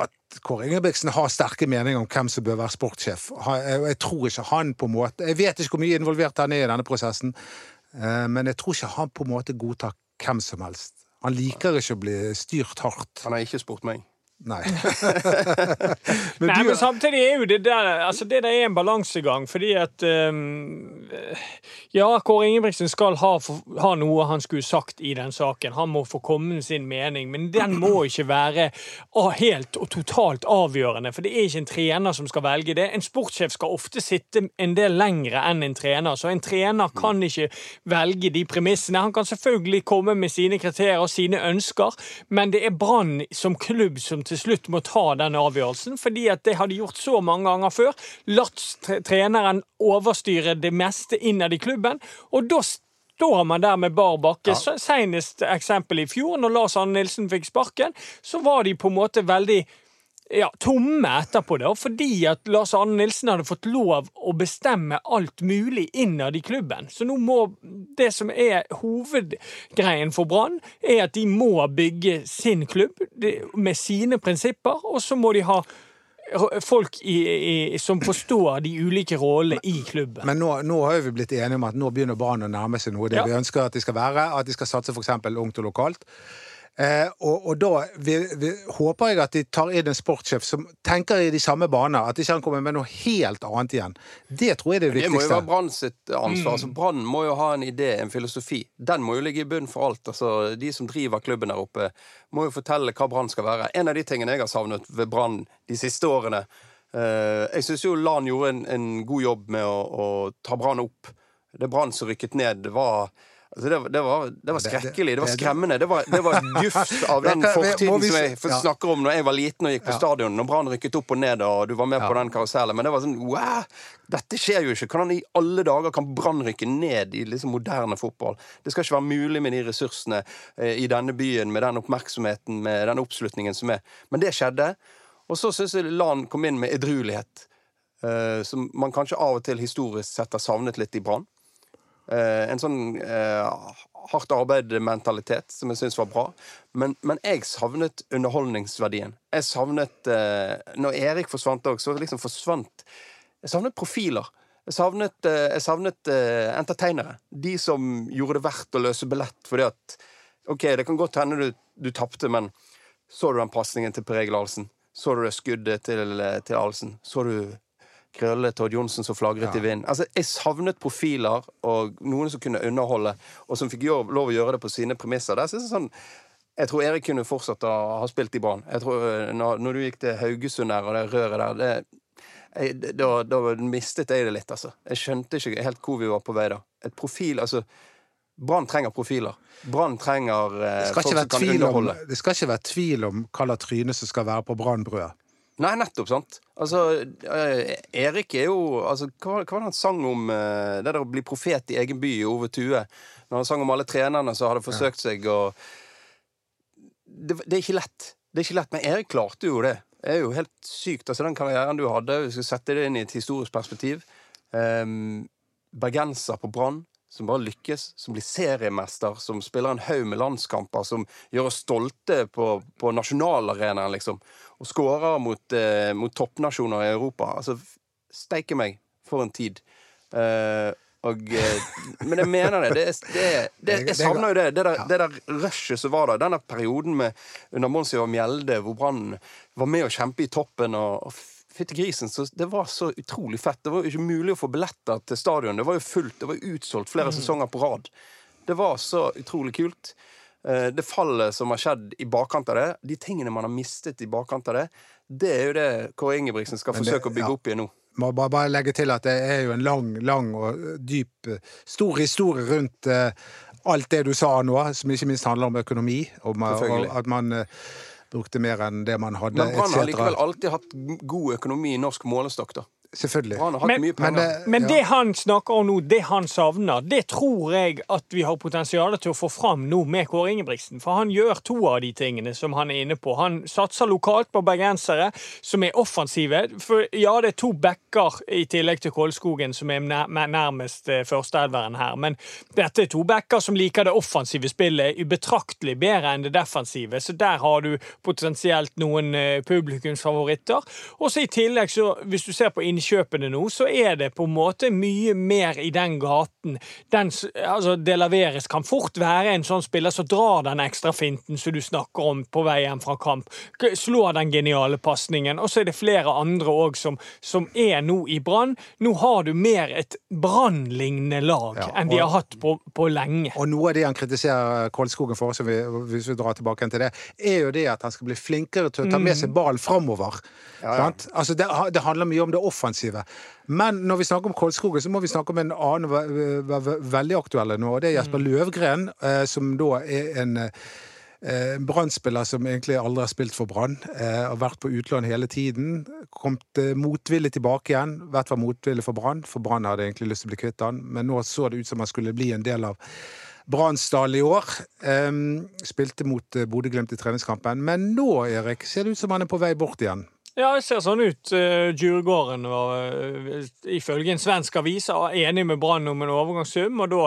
Speaker 2: at Kåre Ingebrigtsen har sterke meninger om hvem som bør være sportssjef. Jeg jeg tror ikke han på en måte Jeg vet ikke hvor mye involvert han er i denne prosessen, eh, men jeg tror ikke han på en måte godtar hvem som helst. Han liker ikke å bli styrt hardt.
Speaker 4: Han har ikke spurt meg.
Speaker 2: Nei.
Speaker 3: Men, Nei, men samtidig er jo det der altså det der er en balansegang, fordi at um, Ja, Kåre Ingebrigtsen skal ha, ha noe han skulle sagt i den saken. Han må få komme med sin mening, men den må ikke være ah, helt og totalt avgjørende. For det er ikke en trener som skal velge det. En sportssjef skal ofte sitte en del lengre enn en trener, så en trener kan ikke velge de premissene. Han kan selvfølgelig komme med sine kriterier og sine ønsker, men det er Brann som klubb som til slutt må ta den avgjørelsen, fordi at det har de gjort så mange ganger før. Latt treneren overstyre det meste innad i klubben, og da står man der med bar bakke. Ja. Senest eksempel i fjor, når Lars Arne Nilsen fikk sparken, så var de på en måte veldig ja, tomme etterpå, da, fordi at Lars Arne Nilsen hadde fått lov å bestemme alt mulig innad i klubben. Så nå må Det som er hovedgreien for Brann, er at de må bygge sin klubb med sine prinsipper, og så må de ha folk i, i, som forstår de ulike rollene i klubben.
Speaker 2: Men nå, nå har vi blitt enige om at nå begynner Brann å nærme seg noe det
Speaker 3: Ja.
Speaker 2: vi ønsker at de skal være. At de skal satse f.eks. ungt og lokalt. Eh, og, og da vi, vi, håper jeg at de tar inn en sportssjef som tenker i de samme baner. At ikke han kommer med noe helt annet igjen. Det tror jeg er det viktigste.
Speaker 4: Det må jo være Brann sitt ansvar. Altså, Brann må jo ha en idé, en filosofi. Den må jo ligge i bunnen for alt. Altså, de som driver klubben der oppe, må jo fortelle hva Brann skal være. En av de tingene jeg har savnet ved Brann de siste årene eh, Jeg syns jo Lan gjorde en, en god jobb med å, å ta Brann opp. Det Brann som rykket ned, var Altså det, det, var, det var skrekkelig. Det var skremmende. Det var, det var gufs av den fortiden
Speaker 2: vi-
Speaker 4: som jeg
Speaker 2: ja.
Speaker 4: snakker om når jeg var liten og gikk på stadion. Når Brann rykket opp og ned, og du var med på den karusellen. Men det var sånn wow! Dette skjer jo ikke. Hvordan i alle dager kan Brann rykke ned i liksom moderne fotball? Det skal ikke være mulig med de ressursene eh, i denne byen, med den oppmerksomheten, med den oppslutningen som er. Men det skjedde. Og så syns jeg Lan kom inn med edruelighet, eh, som man kanskje av og til historisk sett har savnet litt i Brann. Eh, en sånn eh, hardt arbeid-mentalitet som jeg syns var bra. Men, men jeg savnet underholdningsverdien. Jeg savnet eh, Når Erik forsvant òg, så liksom forsvant Jeg savnet profiler. Jeg savnet, eh, jeg savnet eh, entertainere. De som gjorde det verdt å løse billett fordi at OK, det kan godt hende du, du tapte, men så du den pasningen til Per Egil Ahlsen? Så du det skuddet til, eh, til Ahlsen? Så du Krølle Todd Johnsen som flagret i vind. Altså, jeg savnet profiler og noen som kunne underholde, og som fikk lov å gjøre det på sine premisser. Der er sånn jeg tror Erik kunne fortsatt å ha spilt i Brann. Eh, når, når du gikk til Haugesund der, og det røret der det, jeg, da, da mistet jeg det litt, altså. Jeg skjønte ikke helt hvor vi var på vei da. Et profil, altså Brann trenger profiler. Brann trenger eh, folk som kan
Speaker 2: underholde. om, det skal ikke være tvil om hva slags tryne som skal være på brannbrødet.
Speaker 4: Nei, nettopp, sant. Altså, eh, Erik er jo altså, Hva var det han sang om eh, det der å bli profet i egen by i Ove Tue? Når han sang om alle trenerne som hadde forsøkt seg og det, det er ikke lett. Det er ikke lett, Men Erik klarte jo det. Det er jo helt sykt. Altså, den karrieren du hadde, vi skal sette det inn i et historisk perspektiv. Um, bergenser på Brann, som bare lykkes, som blir seriemester, som spiller en haug med landskamper, som gjør oss stolte på, på nasjonalarenaen, liksom, og skårer mot, eh, mot toppnasjoner i Europa. Altså, steike meg, for en tid. Eh, og, eh, men jeg mener det. det, det, det jeg savner jo det. Det der, der rushet som var der. Denne perioden med, under Mons og Mjelde, hvor Brann var med å kjempe i toppen. og, og Fytti grisen, så Det var så utrolig fett. Det var jo ikke mulig å få billetter til stadion. Det var jo fullt. Det var utsolgt flere sesonger på rad. Det var så utrolig kult. Eh, Det fallet som har skjedd i bakkant av det, de tingene man har mistet i bakkant av det, det er jo det Kåre Ingebrigtsen skal
Speaker 2: det-
Speaker 4: forsøke å bygge
Speaker 2: ja.
Speaker 4: opp igjen nå.
Speaker 2: Må bare, bare legge til at det er jo en lang, lang og dyp, stor historie rundt uh, alt det du sa nå, som ikke minst handler om økonomi, om eh, og at man eh, brukte mer enn det man hadde,
Speaker 4: Men Brann har likevel alltid hatt god økonomi i norsk målestokk, da.
Speaker 2: Selvfølgelig.
Speaker 3: Men-
Speaker 4: mye
Speaker 2: Men det,
Speaker 3: Men
Speaker 2: ja.
Speaker 3: han snakker om nå, det han savner, det tror jeg at vi har potensial til å få fram nå med Kåre Ingebrigtsen. For han gjør to av de tingene som han er inne på. Han satser lokalt på bergensere som er offensive. For ja, det er to backer i tillegg til Kolskogen som er nær- nærmest eh, førsteelveren her. Men dette er to backer som liker det offensive spillet betraktelig bedre enn det defensive. Så der har du potensielt noen eh, publikumsfavoritter. Og så i tillegg, så hvis du ser på innkjøpene nå, så er det på en måte mye mer i den gaten. Den, altså, det Laveres kan fort være en sånn spiller som drar den ekstra finten som du snakker om på vei hjem fra kamp. Slår den geniale pasningen. Og så er det flere andre òg som, som er nå i Brann. Nå har du mer et Brann-lignende lag
Speaker 2: Ja,
Speaker 3: enn de har hatt på, på lenge.
Speaker 2: Og noe av det han kritiserer Kolskogen for, som vi, hvis vi drar tilbake til det, er jo det at han skal bli flinkere til å ta med seg ballen framover. Sant? Altså det, det handler mye om det offensive. Men når vi snakker om Kolskogen, så må vi snakke om en annen ve- ve- ve- veldig aktuelle nå, og det er Jesper Løvgren, eh, som da er en eh, Brann-spiller som egentlig aldri har spilt for Brann. Eh, har vært på utlån hele tiden. Kommet eh, motvillig tilbake igjen. Vært var motvillig for Brann, for Brann hadde egentlig lyst til å bli kvitt han. Men nå så det ut som han skulle bli en del av Bransdal i år. Um, spilte mot eh, Bodø-Glimt i treningskampen. Men nå, Erik, ser det ut som han er på vei bort igjen.
Speaker 3: Ja, det ser sånn ut. Uh, Djurgården var uh, ifølge en svensk avis enig med Brann om en overgangssum, og da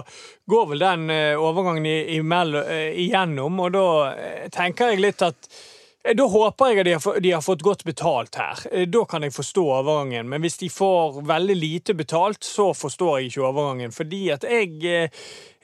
Speaker 3: går vel den eh, overgangen eh, igjennom. Og da eh, tenker jeg litt at Eh, Da håper jeg at de har, de har fått godt betalt her. Eh, Da kan jeg forstå overgangen. Men hvis de får veldig lite betalt, så forstår jeg ikke overgangen. Fordi at jeg eh,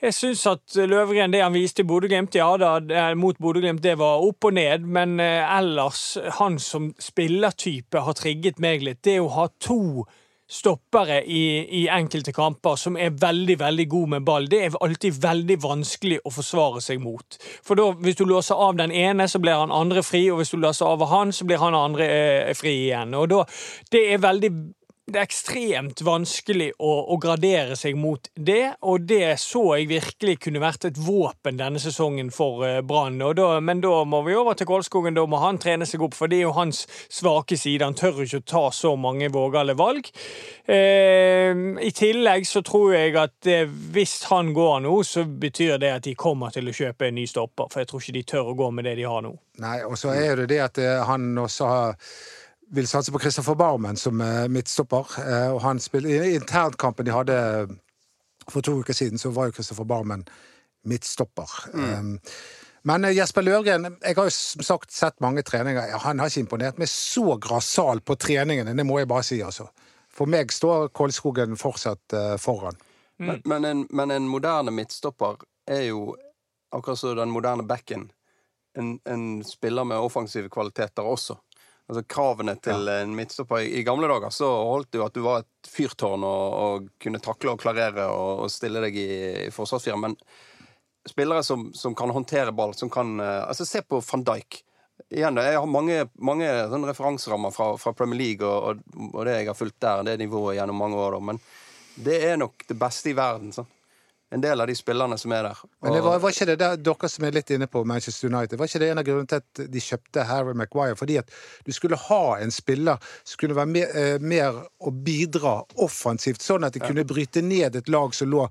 Speaker 3: jeg syns at Løvgren, det han viste i Bodø-Glimt, ja da, mot Bodø-Glimt, det var opp og ned. Men eh, ellers, han som spillertype har trigget meg litt. Det å ha to stoppere i, i enkelte kamper som er veldig veldig god med ball, det er alltid veldig vanskelig å forsvare seg mot. For da, Hvis du låser av den ene, så blir han andre fri, og hvis du låser av han, så blir han andre eh, fri igjen. Og da, Det er veldig det er ekstremt vanskelig å, å gradere seg mot det, og det så jeg virkelig kunne vært et våpen denne sesongen for eh, Brann. Men da må vi over til Kolskogen, da må han trene seg opp, for det er jo hans svake side. Han tør ikke å ta så mange vågale valg. Eh, I tillegg så tror jeg at eh, hvis han går nå, så betyr det at de kommer til å kjøpe en ny stopper, for jeg tror ikke de tør å gå med det de har nå.
Speaker 2: Nei, og så er det det at eh, han også har vil satse på Christopher Barmen som eh, midtstopper. eh, Og han spiller, I internkampen de hadde for to uker siden, så var jo Christopher Barmen midtstopper. Mm. men eh, Jesper Løvgren, jeg har jo som sagt sett mange treninger. Han har ikke imponert meg så grassat på treningene, det må jeg bare si, altså. For meg står Kolskogen fortsatt foran. foran.
Speaker 4: Men, men, en, men en moderne midtstopper er jo, akkurat som den moderne backen, en, en spiller med offensive kvaliteter også. Altså Kravene til en midtstopper i, I gamle dager så holdt det jo at du var et fyrtårn og, og kunne takle og klarere og, og stille deg i, i forsvarsfire. Men spillere som, som kan håndtere ball, som kan eh, Altså, se på van Dijk. Igjen, Jeg har mange, mange referanserammer fra, fra Premier League og, og det jeg har fulgt der, det nivået gjennom mange år. Da. Men det er nok det beste i verden. Sånn. En del av de spillerne som er der.
Speaker 2: Men det var, var ikke det der, dere som er litt inne på Manchester United, var ikke det en av grunnene til at de kjøpte Harry Maguire? Fordi at du skulle ha en spiller som kunne være mer, eh, mer å bidra offensivt, sånn at de kunne bryte ned et lag som lå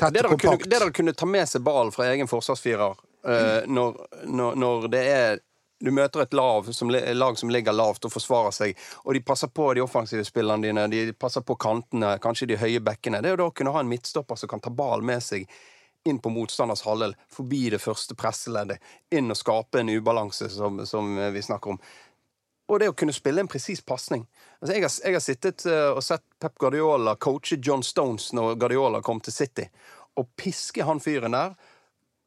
Speaker 2: tett og kompakt.
Speaker 4: det dere kunne ta med seg ballen fra egen forsvarsfirer Uh, når, når, når det er du møter et lav som, lag som ligger lavt og forsvarer seg, og de passer på de offensive spillerne dine, de passer på kantene, kanskje de høye bekkene. Det er jo da å kunne ha en midtstopper som kan ta ballen med seg inn på motstanders halvdel, forbi det første presseleddet, inn og skape en ubalanse, som, som vi snakker om. Og det å kunne spille en presis pasning. Altså, jeg, jeg har sittet eh, og sett Pep Guardiola coache John Stones når Guardiola kom til City, og piske han fyren der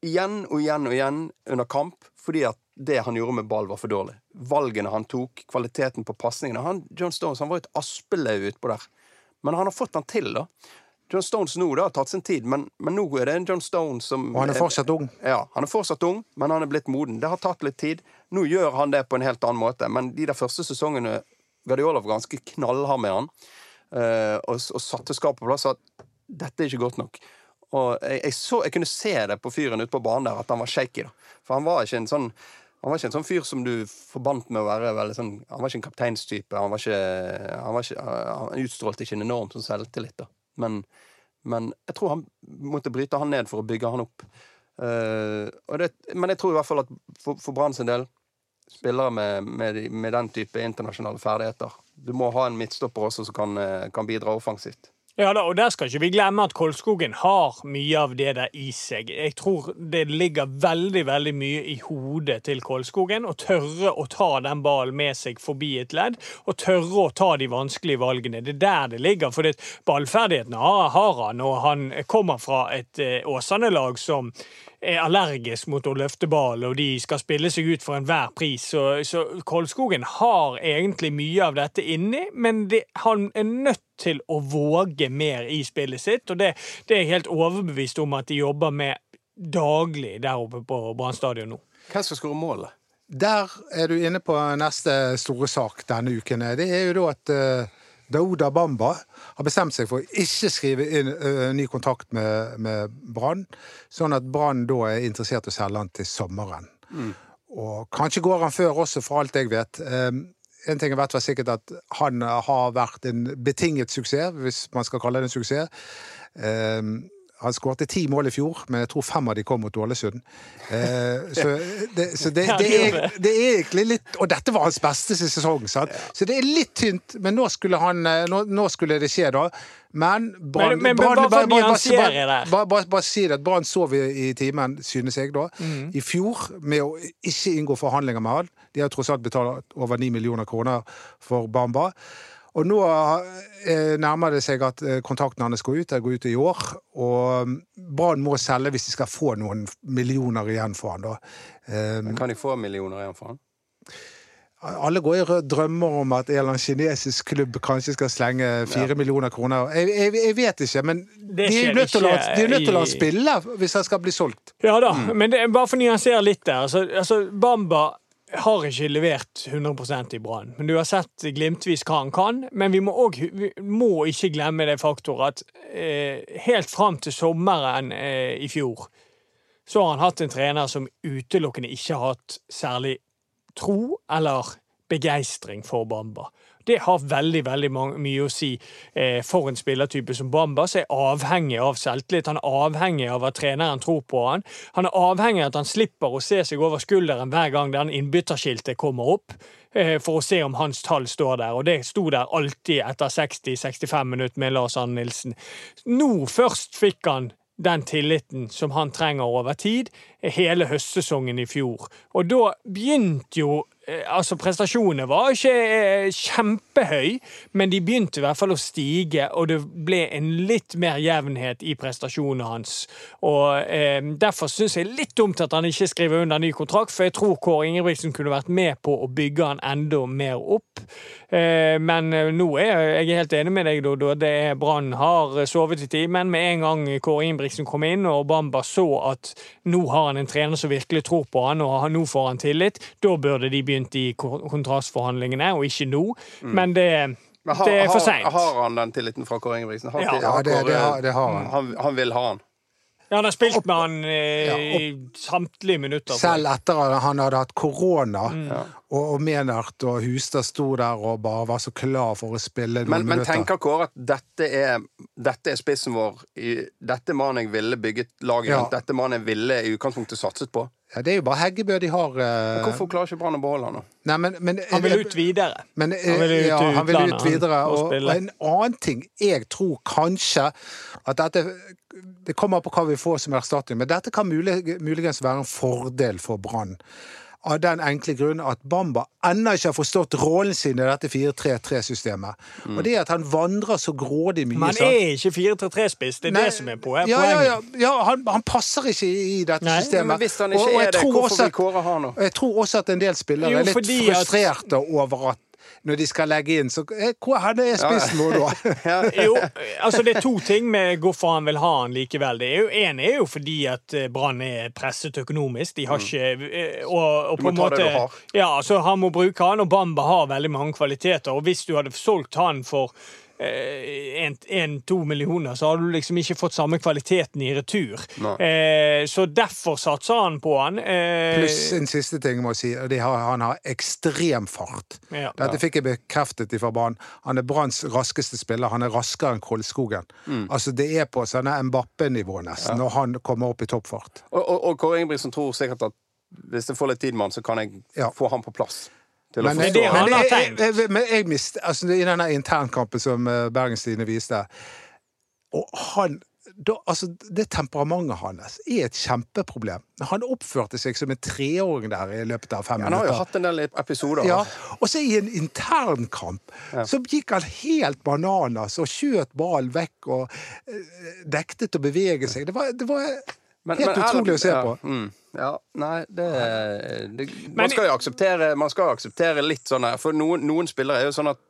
Speaker 4: igjen og igjen og igjen under kamp fordi at det han gjorde med ball, var for dårlig. Valgene han tok, kvaliteten på pasningene han, John Stones han var et aspeløv utpå der. Men han har fått han til, da. John Stones nå det har tatt sin tid, men, men nå er det en John Stones som
Speaker 2: Og han er fortsatt ung.
Speaker 4: ja, han er fortsatt ung, men han er blitt moden. Det har tatt litt tid. Nå gjør han det på en helt annen måte, men de der første sesongene Guardiola var ganske knallhard med han, eh, og, og satte skapet på plass at dette er ikke godt nok. Og jeg, jeg, så, jeg kunne se det på fyren ute på banen der, at han var shaky. da. For han var ikke en sånn han var ikke en sånn fyr som du forbandt med å være veldig sånn Han var ikke en kapteinstype. Han var ikke Han, var ikke, han utstrålte ikke en enorm sånn selvtillit, da. Men, men jeg tror han måtte bryte han ned for å bygge han opp. Uh, det, men jeg tror i hvert fall at for, for Brann sin del Spillere med, med, med den type internasjonale ferdigheter. Du må ha en midtstopper også som kan, kan bidra offensivt.
Speaker 3: Ja da, og der skal ikke vi glemme at Kolskogen har mye av det der i seg. Jeg tror det ligger veldig veldig mye i hodet til Kolskogen å tørre å ta den ballen med seg forbi et ledd, og tørre å ta de vanskelige valgene. Det er der det ligger, for ballferdighetene har, han, og han kommer fra et eh, Åsane-lag som er allergisk mot å løfte ball, og de skal spille seg ut for enhver pris. Så, så Kolskogen har egentlig mye av dette inni, men det, han er nødt til å våge mer i spillet sitt, og det, det er jeg helt overbevist om at de jobber med daglig der oppe på Brann stadion nå.
Speaker 4: Hvem skal skåre målet?
Speaker 2: Der er du inne på neste store sak denne uken. Det er jo da at uh, Dauda Bamba har bestemt seg for å ikke skrive inn uh, ny kontrakt med, med Brann, sånn at Brann da er interessert i å selge han til sommeren. Og kanskje går han før også, for alt jeg vet. Um, en ting er vet var sikkert at han har vært en betinget suksess, hvis man skal kalle det en suksess. Um, Han skårte ti mål i fjor, men jeg tror fem av de kom mot Ålesund. Eh, så det, så det, det,
Speaker 3: det
Speaker 2: er,
Speaker 3: det.
Speaker 2: er egentlig litt Og dette var hans beste sesong, sant? så det er litt tynt. Men nå skulle, han, eh, nå, nå skulle det skje, da. Men Brann
Speaker 3: bare
Speaker 2: si det at Brann sov i, i timen, synes jeg, da.
Speaker 3: Mm.
Speaker 2: I fjor, med å ikke inngå forhandlinger med han. De har tross alt betalt over 9 millioner kroner for Bamba. Og nå eh, nærmer det seg at eh, kontrakten hans går ut. Den går ut i år. Og mm, Brann må selge hvis de skal få noen millioner igjen for han da. Eh,
Speaker 4: Men kan de få millioner igjen for han?
Speaker 2: alle går i rød drømmer om at en eller annen kinesisk klubb kanskje skal slenge fire millioner kroner. Jeg, jeg, jeg vet ikke, men de er jo nødt til å la-
Speaker 3: ikke
Speaker 2: nødt til å la han spille hvis han skal bli solgt.
Speaker 3: Ja da,
Speaker 2: Mm.
Speaker 3: men det, bare for å nyansere litt der. Altså, altså, Bamba har ikke levert 100% i Brann. Men du har sett glimtvis hva han kan. Men vi må, også, vi må ikke glemme det faktor at eh, helt fram til sommeren eh, i fjor så har han hatt en trener som utelukkende ikke har hatt særlig tro eller begeistring for Bamba. Det har veldig veldig mye å si eh, for en spillertype som Bamba, som er avhengig av selvtillit. Han er avhengig av at treneren tror på han. Han er avhengig av at han slipper å se seg over skulderen hver gang den innbytterskiltet kommer opp, eh, for å se om hans tall står der. Og det sto der alltid etter 60-65 minutter med Lars Arne Nilsen. Nå først fikk han den tilliten som han trenger over tid, hele høstsesongen i fjor. Og da begynte jo Altså, prestasjonene var ikke eh, kjempehøy, men de begynte i hvert fall å stige, og det ble en litt mer jevnhet i prestasjonene hans. Og eh, Derfor syns jeg litt dumt at han ikke skriver under ny kontrakt, for jeg tror Kåre Ingebrigtsen kunne vært med på å bygge han enda mer opp. Eh, men eh, nå er jeg helt enig med deg, Dodo. Det er Brann har sovet i timen. Med en gang Kåre Ingebrigtsen kom inn og Bamba så at nå har han en trener som virkelig tror på han, og nå får han tillit, da burde de begynt i kontrastforhandlingene, og ikke nå. Men det,
Speaker 4: Men har,
Speaker 3: det er for
Speaker 4: har,
Speaker 3: seint.
Speaker 4: har han den tilliten fra Kåre Ingebrigtsen? Har,
Speaker 3: Ja.
Speaker 4: har
Speaker 2: det- det har- det har han.
Speaker 4: han. Han vil ha han.
Speaker 3: Ja, han har spilt med han eh,
Speaker 2: Ja,
Speaker 3: i samtlige minutter.
Speaker 2: Selv etter at han hadde hatt korona,
Speaker 3: Mm.
Speaker 2: og, og Menert og Hustad sto der og bare var så klar for å spille noen
Speaker 4: Men, men tenker Kåre at dette er, dette er spissen vår? I, dette mannen jeg ville bygget laget
Speaker 2: Ja.
Speaker 4: rundt? Dette mannen jeg ville i utgangspunktet satset på?
Speaker 2: Ja, det er jo bare Heggebø de har eh,
Speaker 4: Hvorfor klarer ikke Brann å beholde han? da?
Speaker 2: Nei, men, men,
Speaker 3: Han vil ut videre.
Speaker 2: Men, uh,
Speaker 3: Han vil ut
Speaker 2: ja, han vil ut videre.
Speaker 3: Og,
Speaker 2: og en annen ting Jeg tror kanskje at dette Det kommer på hva vi får som erstatning, men dette kan mulig, muligens være en fordel for Brann. Av den enkle grunn at Bamba ennå ikke har forstått rollen sin i dette 4-3-3-systemet. Og det at han vandrer så grådig mye.
Speaker 3: Men han er ikke 4-3-3-spiss. Det er
Speaker 2: Nei,
Speaker 3: det som er poenget.
Speaker 2: ja, ja, ja, ja, han, han passer ikke i, i dette
Speaker 3: Nei.
Speaker 2: systemet.
Speaker 4: Men hvis han
Speaker 2: Og-
Speaker 4: ikke
Speaker 2: og jeg
Speaker 4: er det,
Speaker 2: tror
Speaker 4: hvorfor
Speaker 2: også
Speaker 4: vil
Speaker 2: at-
Speaker 4: Kåre ha han?
Speaker 2: jeg tror også at en del spillere
Speaker 3: Jo,
Speaker 2: er litt
Speaker 3: frustrerte at-
Speaker 2: over at når de skal legge inn, så eh, Hvor er det spist nå, da?
Speaker 4: Ja.
Speaker 3: Jo, altså det er to ting med hvorfor han vil ha han likevel. Det er jo, en er jo fordi at eh, Brann er presset økonomisk. De har ikke eh, Og, og
Speaker 4: Du må ta
Speaker 3: måte
Speaker 4: det du har.
Speaker 3: Ja, så han må bruke han, og Bamba har veldig mange kvaliteter. Og hvis du hadde solgt han for én-to millioner, så hadde du liksom ikke fått samme kvaliteten i retur. Eh, så derfor satser han på han. Eh,
Speaker 2: Pluss en siste ting må jeg si. har, Han har ekstrem fart.
Speaker 3: Ja.
Speaker 2: Dette fikk jeg bekreftet fra banen. Han er Branns raskeste spiller. Han er raskere enn Kolskogen.
Speaker 3: Mm.
Speaker 2: Altså Det er på sånne Mbappe-nivå nesten, når han kommer opp i toppfart.
Speaker 4: Og, og, og Kåre Ingebrigtsen tror sikkert at hvis jeg får litt tid med han, så kan jeg
Speaker 2: Ja.
Speaker 4: få han på plass. Til å
Speaker 2: Men,
Speaker 4: forstå
Speaker 3: det
Speaker 2: men
Speaker 3: har
Speaker 2: jeg,
Speaker 3: tenkt.
Speaker 2: jeg, jeg, men jeg mist, altså, I denne internkampen som eh, Bergenstidene viste Og han da, altså, Det temperamentet hans er et kjempeproblem. Han oppførte seg som en treåring der i løpet av fem minutter
Speaker 4: Han har jo hatt en del episoder.
Speaker 2: Ja, og så i en internkamp så gikk han helt bananas og skjøt ballen vekk og eh, dektet å bevege seg. Det var, det var
Speaker 4: Men-
Speaker 2: helt
Speaker 4: men
Speaker 2: utrolig å se
Speaker 4: ja,
Speaker 2: på.
Speaker 4: Mm, ja, nei, det, det Man skal jo akseptere, man skal akseptere litt sånn her, For noen, noen spillere er jo sånn at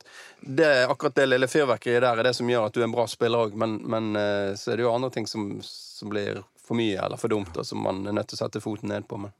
Speaker 4: det, akkurat det lille fyrverkeriet der er det som gjør at du er en bra spiller òg, men, men eh, så er det jo andre ting som, som blir for mye eller for dumt, og som man er nødt til å sette foten ned på. Men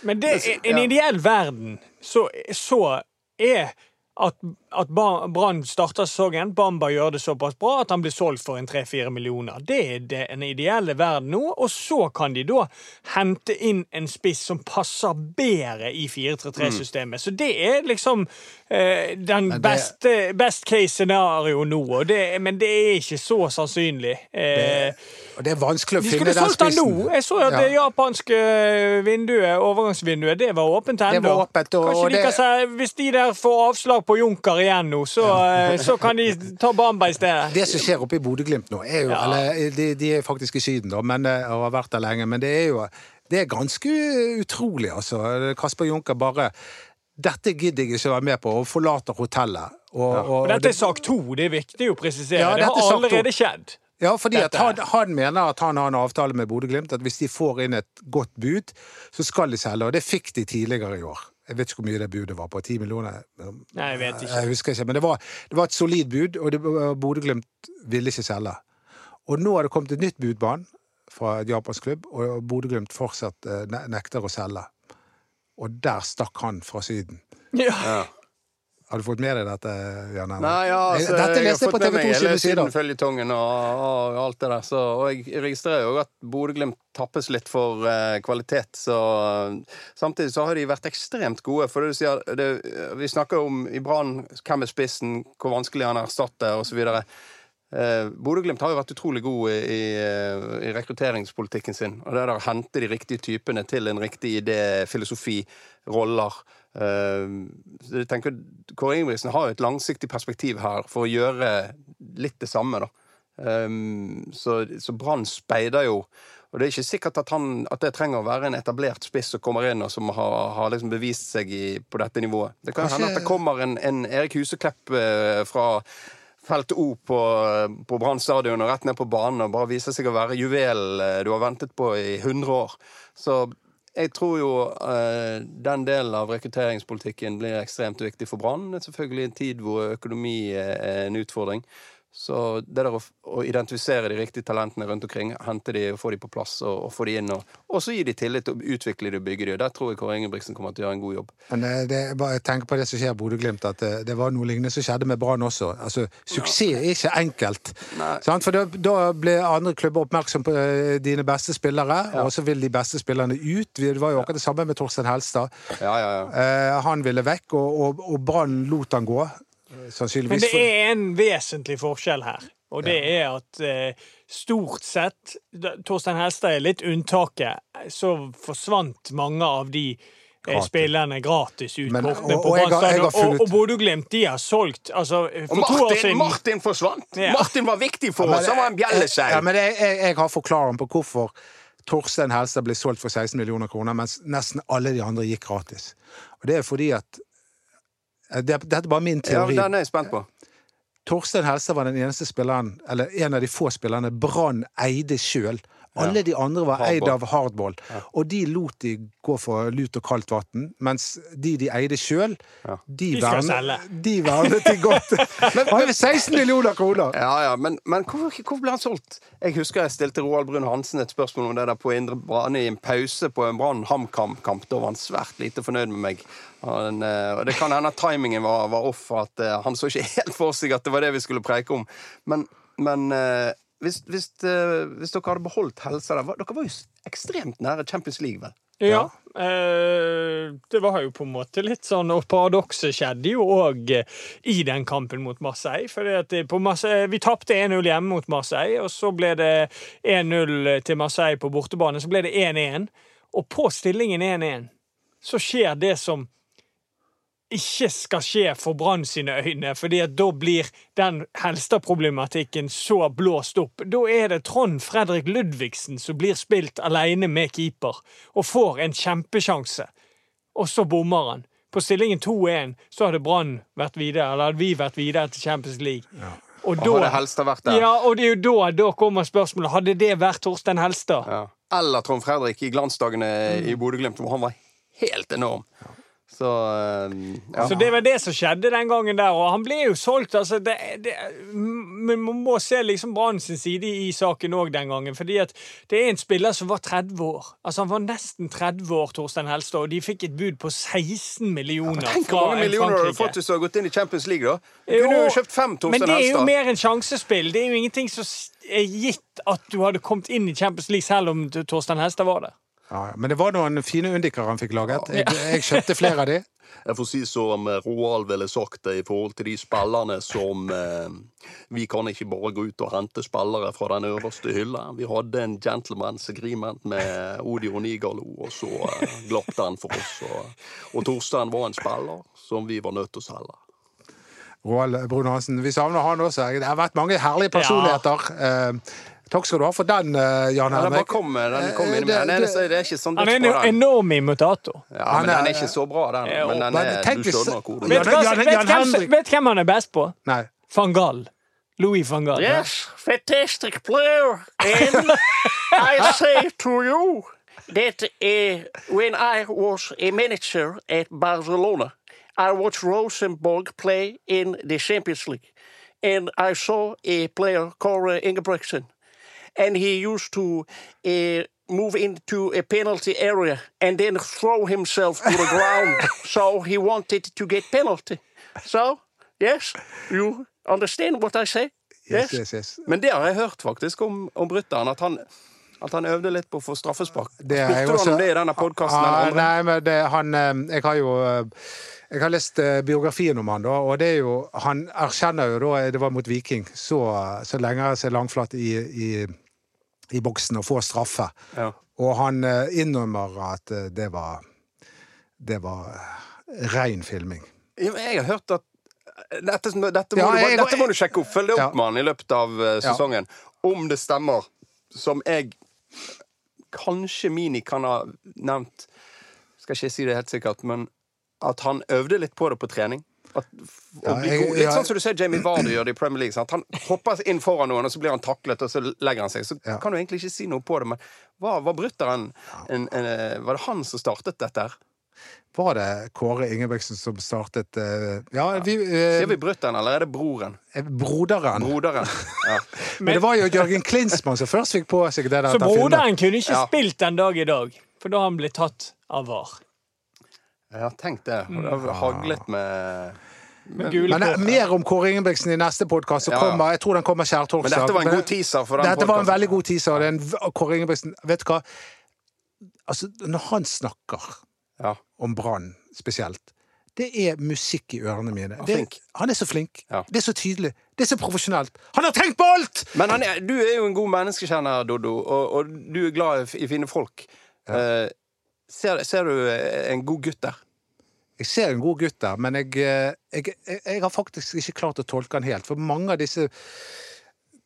Speaker 3: Men det, i en ideell verden så, så er at, at Brann starter sesongen, Bamba gjør det såpass bra at han blir solgt for en 3-4 millioner. Det er den ideelle verden nå. Og så kan de da hente inn en spiss som passer bedre i 4-3-3-systemet. Så det er liksom eh, den
Speaker 2: det-
Speaker 3: beste best case scenario nå. Det, men det er ikke så sannsynlig. Eh,
Speaker 2: Og det er vanskelig å
Speaker 3: de
Speaker 2: finne
Speaker 3: skulle
Speaker 2: den
Speaker 3: solgt den
Speaker 2: spissen.
Speaker 3: nå! Jeg så at det japanske vinduet, overgangsvinduet, det var åpent ennå.
Speaker 2: Det
Speaker 3: Kanskje de kan si, Hvis de der får avslag på Junker igjen nå, så, eh, så kan de ta Bamba i stedet.
Speaker 2: Det som skjer oppe i Bodø-Glimt nå, er jo
Speaker 3: Ja.
Speaker 2: Eller de, de er faktisk i Syden, da, men eh, og har vært der lenge. Men det er jo det er ganske utrolig, altså. Kasper Junker bare Dette gidder jeg ikke å være med på, og forlater hotellet. Og, og,
Speaker 3: Og dette er sak to, det er viktig å presisere.
Speaker 2: Ja,
Speaker 3: det har allerede skjedd.
Speaker 2: Ja, fordi han, han mener at han har en avtale med Bodø-Glimt, at hvis de får inn et godt bud, så skal de selge. Og det fikk de tidligere i år. Jeg vet ikke hvor mye det budet var på. Ti millioner?
Speaker 3: Nei, jeg vet ikke.
Speaker 2: Jeg husker ikke, men det var, det var et solid bud, og det- Bodø-Glimt ville ikke selge. Og nå har det kommet et nytt budbane fra et japansk klubb, og Bodø-Glimt fortsatt eh, nekter å selge. Og der stakk han fra Syden.
Speaker 3: Ja.
Speaker 2: Har du fått med deg dette, Jan Henrik?
Speaker 4: Nei, ja, altså,
Speaker 2: Dette leste jeg på TV
Speaker 4: meg
Speaker 2: 2
Speaker 4: hele
Speaker 2: sine sider.
Speaker 4: Syden-føljetongen og, og alt det der. Så, og jeg registrerer jo at Bodø-Glimt tappes litt for uh, kvalitet. Så samtidig så har de vært ekstremt gode. For det du sier, det, vi snakker om i Brann hvem er spissen, hvor vanskelig han er å erstatte osv. Eh, Bodø-Glimt har jo vært utrolig god i, i, i rekrutteringspolitikken sin. Og det er der å hente de riktige typene til en riktig idé, filosofi, roller. Eh, så jeg tenker Kåre Ingebrigtsen har jo et langsiktig perspektiv her for å gjøre litt det samme. da. Eh, så så Brann speider jo. Og det er ikke sikkert at, han, at det trenger å være en etablert spiss som kommer inn og som har, har liksom bevist seg i, på dette nivået. Det kan hende at det kommer en, en Erik Huseklepp eh, fra Felt O på, på Brann stadion og rett ned på banen og bare viser seg å være juvel eh, du har ventet på i 100 år. Så jeg tror jo eh, den delen av rekrutteringspolitikken blir ekstremt viktig for Brann. Selvfølgelig en tid hvor økonomi er en utfordring. Så det der å, å identifisere de riktige talentene rundt omkring, hente de og få de på plass og, og få de inn, og, og så gi de tillit og utvikle de og bygge de. Og Der tror jeg Kåre Ingebrigtsen kommer til å gjøre en god jobb.
Speaker 2: Men eh, det, bare, tenk på det som skjer i Bodø-Glimt, at det, det var noe lignende som skjedde med Brann også. Altså, Suksess er ikke enkelt. Sant? For da, da ble andre klubber oppmerksom på eh, dine beste spillere, og så vil de beste spillerne ut. Det var jo akkurat det samme med Torstein Helstad.
Speaker 4: Ja, ja, ja.
Speaker 2: Eh, han ville vekk, og, og, og Brann lot han gå. Eh,
Speaker 3: Men det er en vesentlig forskjell her. Og det er at eh, stort sett Torstein Helstad er litt unntaket. Så forsvant mange av de eh,
Speaker 2: Gratis.
Speaker 3: spillerne gratis ut
Speaker 2: Men-
Speaker 3: og,
Speaker 2: og-
Speaker 3: på
Speaker 2: og
Speaker 3: Brann
Speaker 2: funnet-
Speaker 3: Og, og Bodø-Glimt de har solgt altså,
Speaker 4: Og
Speaker 3: Martin, to år
Speaker 4: Martin,
Speaker 3: siden
Speaker 4: Martin forsvant!
Speaker 3: Ja.
Speaker 4: Martin var viktig for oss! Han var en
Speaker 2: Ja, men jeg, jeg, jeg har forklaringen på hvorfor Torstein Helstad ble solgt for 16 millioner kroner, mens nesten alle de andre gikk gratis. Og det er fordi at eh, det, Dette er bare min
Speaker 4: Ja,
Speaker 2: teori.
Speaker 4: den er jeg spent på.
Speaker 2: Torstein Helstad var den eneste spilleren, eller en av de få spillerne Brann eide sjøl. Alle de andre var eid av hardball, og de lot de gå for lut og kaldt vann. Mens de de eide sjøl, de,
Speaker 3: De
Speaker 2: vernet- de godt. men, er 16 millioner kroner!
Speaker 4: Ja, ja, Men, men hvorfor, hvorfor ble han solgt? Jeg husker jeg stilte Roald Brun Hansen et spørsmål om det der på Indre Brane i en pause på en Brann HamKam-kamp. Da var han svært lite fornøyd med meg. Han, eh, og Det kan hende at timingen var, var off, at eh, han så ikke helt for seg at det var det vi skulle preike om. Men, men eh, hvis, hvis, eh, hvis dere hadde beholdt helsa der Dere var jo ekstremt nære Champions League, vel?
Speaker 3: Ja. Eh, det var jo på en måte litt sånn, og paradokset skjedde jo òg i den kampen mot Marseille. For på Marseille, vi tapte 1-0 hjemme mot Marseille, og så ble det 1-0 til Marseille på bortebane. Så ble det 1-1, og på stillingen 1-1 så skjer det som ikke skal skje for Brann sine øyne, fordi at da blir den Helstad-problematikken så blåst opp. Da er det Trond Fredrik Ludvigsen som blir spilt alene med keeper, og får en kjempesjanse. Og så bommer han. På stillingen 2-1 så hadde Brann vært videre, eller hadde vi vært videre til Champions League. Og,
Speaker 4: Og hadde Helstad vært der?
Speaker 3: Ja, og det er jo da, da kommer spørsmålet. Hadde det vært Torstein Helstad?
Speaker 4: Ja. Eller Trond Fredrik i glansdagene i Bodø-Glimt, hvor han var helt enorm. Så eh, ja.
Speaker 3: Så det var det som skjedde den gangen der, og han ble jo solgt. altså det, det, Men man må se liksom Brann sin side i saken òg den gangen. fordi at det er en spiller som var 30 år. Altså Han var nesten 30 år, Torstein Helstad, og de fikk et bud på 16 millioner
Speaker 4: Tenk hvor mange millioner har
Speaker 3: du
Speaker 4: fått hvis du har gått inn i Champions League, da. Du kunne
Speaker 3: Jo,
Speaker 4: kjøpt fem
Speaker 3: Men det er jo
Speaker 4: Helstad.
Speaker 3: mer enn sjansespill. Det er jo ingenting som er gitt at du hadde kommet inn i Champions League selv om Torstein Helstad var der.
Speaker 2: Ja, ja. Men det var noen fine undikere han fikk laget. Jeg, jeg kjøpte flere av de.
Speaker 5: Jeg får si som eh, Roald ville sagt det i forhold til de spillerne som eh, Vi kan ikke bare gå ut og hente spillere fra den øverste hylla. Vi hadde en gentleman's agreement med Odio Nigalo, og så eh, glapp den for oss. Og, og Torstein var en spiller som vi var nødt til å selge.
Speaker 2: Roald Brun Hansen. Vi savner han også. Det har vært mange herlige personligheter. Eh, takk skal du ha for den, Jan Jan
Speaker 4: Ja, den bare
Speaker 2: Henrik.
Speaker 4: kom, den kom
Speaker 2: Eh,
Speaker 4: inn med.
Speaker 2: det-
Speaker 4: Den eneste, det er ikke sånn
Speaker 3: Han er en enorm imitator.
Speaker 4: Ja, men den er ikke så bra, den. Men den
Speaker 2: men
Speaker 4: er,
Speaker 2: tenk
Speaker 4: du skjønner hvor
Speaker 2: Ja,
Speaker 3: Vet
Speaker 4: det
Speaker 3: du vet hvem, vet hvem han er best på?
Speaker 2: Nei.
Speaker 3: Van Gaal. Louis van Gaal.
Speaker 6: Yes, fantastic player. And I say to you that uh, when I was a manager at Barcelona, I watched Rosenborg play in the Champions League. And I saw a player called uh, Ingebrigtsen. And he used to uh, move into a penalty area and then throw himself to the ground. So he wanted to get penalty. So, yes, you understand what I say?
Speaker 2: Yes, yes, yes.
Speaker 4: Men det har jeg hørt faktisk om, om brytteren. at han, at han øvde litt på å få straffespark.
Speaker 2: Det
Speaker 4: Spurte du
Speaker 2: også-
Speaker 4: om det i denne podkasten?
Speaker 2: Ah, nei, men det, han eh, Jeg har jo eh, jeg har lest eh, biografien om han, da, og det er jo Han erkjenner jo da det var mot Viking, så, så jeg ser langflat i, i, i boksen og får straffe.
Speaker 4: Ja.
Speaker 2: Og han eh, innrømmer at eh, det var Det var eh, rein filming.
Speaker 4: Jeg har hørt at dette, dette, må,
Speaker 2: Ja,
Speaker 4: du, dette må du sjekke opp. Følg det opp
Speaker 2: Ja.
Speaker 4: med han i løpet av sesongen. Om det stemmer, som jeg kanskje Mini kan ha nevnt Skal ikke si det helt sikkert, men at han øvde litt på det på trening. At,
Speaker 2: Ja, jeg,
Speaker 4: jeg- Litt sånn som du ser Jamie Vardy gjør det i Premier League. Sant? Han hopper inn foran noen, og så blir han taklet, og så legger han seg. Så
Speaker 2: Ja.
Speaker 4: kan du egentlig ikke si noe på det, men var, var brutter'n en, en, en, Var det han som startet dette her?
Speaker 2: Var det Kåre Ingebrigtsen som startet uh, Ja, vi, uh,
Speaker 4: Sier vi brutter'n, eller er det broren?
Speaker 2: Broderen.
Speaker 4: Broderen. Ja.
Speaker 2: Men det var jo Jørgen Klinsmann som først fikk på seg det der.
Speaker 3: Så broderen kunne ikke
Speaker 4: Ja.
Speaker 3: spilt den dag i dag, for da har han blitt tatt av VAR.
Speaker 4: Ja, tenk det. Og det har haglet med
Speaker 2: Men
Speaker 3: kort.
Speaker 2: mer om Kåre Ingebrigtsen i neste podkast.
Speaker 4: Ja, ja.
Speaker 2: Jeg tror den kommer skjærtorsdag.
Speaker 4: Men dette var en god teaser for den
Speaker 2: Dette var en veldig god teaser. og Det er en, Kåre Ingebrigtsen Vet du hva? Altså, når han snakker
Speaker 4: Ja.
Speaker 2: om Brann spesielt det er musikk i ørene mine. Det, han er så flink.
Speaker 4: Ja.
Speaker 2: Det er så tydelig. Det er så profesjonelt. Han har tenkt på alt!
Speaker 4: Men han er, du er jo en god menneskekjenner, Doddo, og, og du er glad i, fine folk. Uh, ser, ser du en god gutt der?
Speaker 2: Jeg ser en god gutt der, men jeg, eh, jeg, jeg, jeg har faktisk ikke klart å tolke han helt. For mange av disse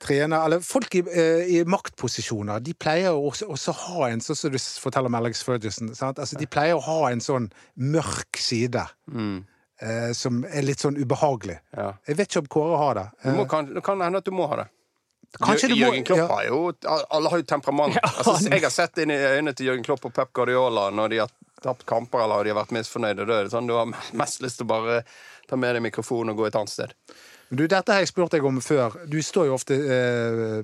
Speaker 2: trener, eller folk i, eh, i maktposisjoner, de pleier å også, også ha en, sånn som du forteller om Alex Ferguson? Altså, de pleier å ha en sånn mørk side. Eh, som er litt sånn ubehagelig.
Speaker 4: Ja.
Speaker 2: Jeg vet ikke om Kåre har det.
Speaker 4: Du må, kan, det kan hende at du må ha det.
Speaker 2: Kanskje
Speaker 4: Jørgen Klopp har jo Alle har jo temperament. Altså, jeg har sett inn i øynene til Jørgen Klopp og Pep Guardiola når de har tapt kamper eller har de vært misfornøyde. Da er det sånn, du har mest lyst til å bare ta med deg mikrofonen og gå et annet sted.
Speaker 2: Du, dette har jeg spurt deg om før. Du står jo ofte eh,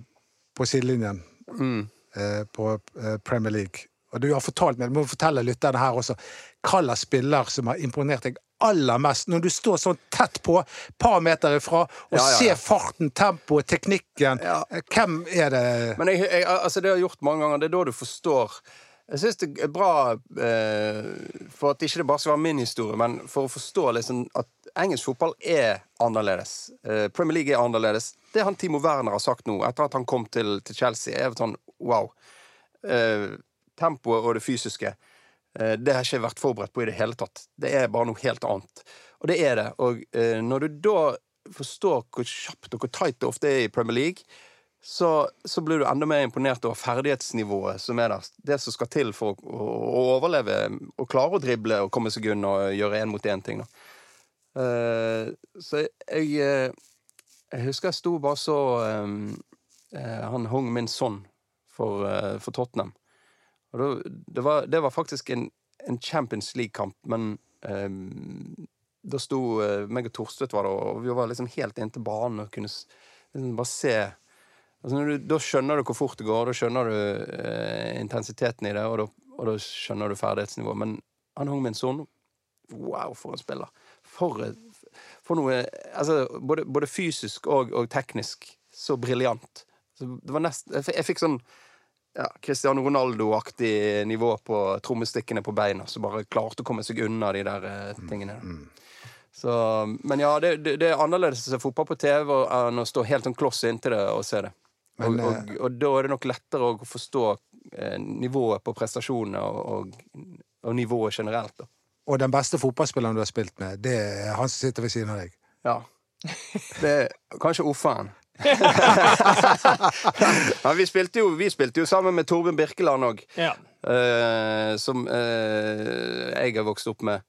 Speaker 2: på sidelinjen eh, på eh, Premier League. Og du har fortalt meg, du må fortelle lytterne her også, slags spiller som har imponert deg aller mest. Når du står sånn tett på, par meter ifra, og
Speaker 4: Ja, ja,
Speaker 2: ser farten, tempoet, teknikken. Hvem er det
Speaker 4: Men jeg, jeg, altså det har jeg gjort mange ganger. Det er da du forstår Jeg syns det er bra eh, for at ikke det bare skal være min historie, men for å forstå liksom at engelsk fotball er annerledes. Eh, Premier League er annerledes. Det han Timo Werner har sagt nå, etter at han kom til, til Chelsea, er sånn wow. Eh, tempoet og det fysiske. Eh, det har ikke vært forberedt på i det hele tatt. Det er bare noe helt annet. Og det er det. Og eh, når du da forstår hvor kjapt og hvor tight det ofte er i Premier League, så, så blir du enda mer imponert over ferdighetsnivået som er der. Det som skal til for å, å, overleve og klare å drible og komme seg unna og gjøre én mot én-ting. Uh, så jeg eh, Jeg husker jeg sto bare så eh, eh, Han hung min sønn for, eh, for Tottenham. Det, var, det var faktisk en, en Champions League-kamp, men um, Da sto uh, meg og Torstvedt var der, og vi var liksom helt inntil banen og kunne liksom bare se altså du, Da skjønner du hvor fort det går, da skjønner du uh, intensiteten i det, og da, og da skjønner du ferdighetsnivået. Men han hang med en sånn Wow, for en spiller! For, for noe Altså, både, både fysisk og, og teknisk så briljant. Det var nest, jeg fikk sånn ja, Cristiano Ronaldo-aktig nivå på trommestikkene på beina, som bare klarte å komme seg unna de der eh, tingene. Så, men ja, det, det, det er annerledes å se fotball på TV enn å stå helt sånn kloss inntil det og se det. Og,
Speaker 2: Men,
Speaker 4: og, og da er det nok lettere å forstå eh, nivået på prestasjonene og, og, og nivået generelt. Da.
Speaker 2: Og den beste fotballspilleren du har spilt med, det er han som sitter ved siden av deg.
Speaker 4: Ja. Det er kanskje Offeren. ja, vi, spilte jo, vi spilte jo sammen med Torben Birkeland òg,
Speaker 3: Ja.
Speaker 4: uh, som uh, jeg har vokst opp med.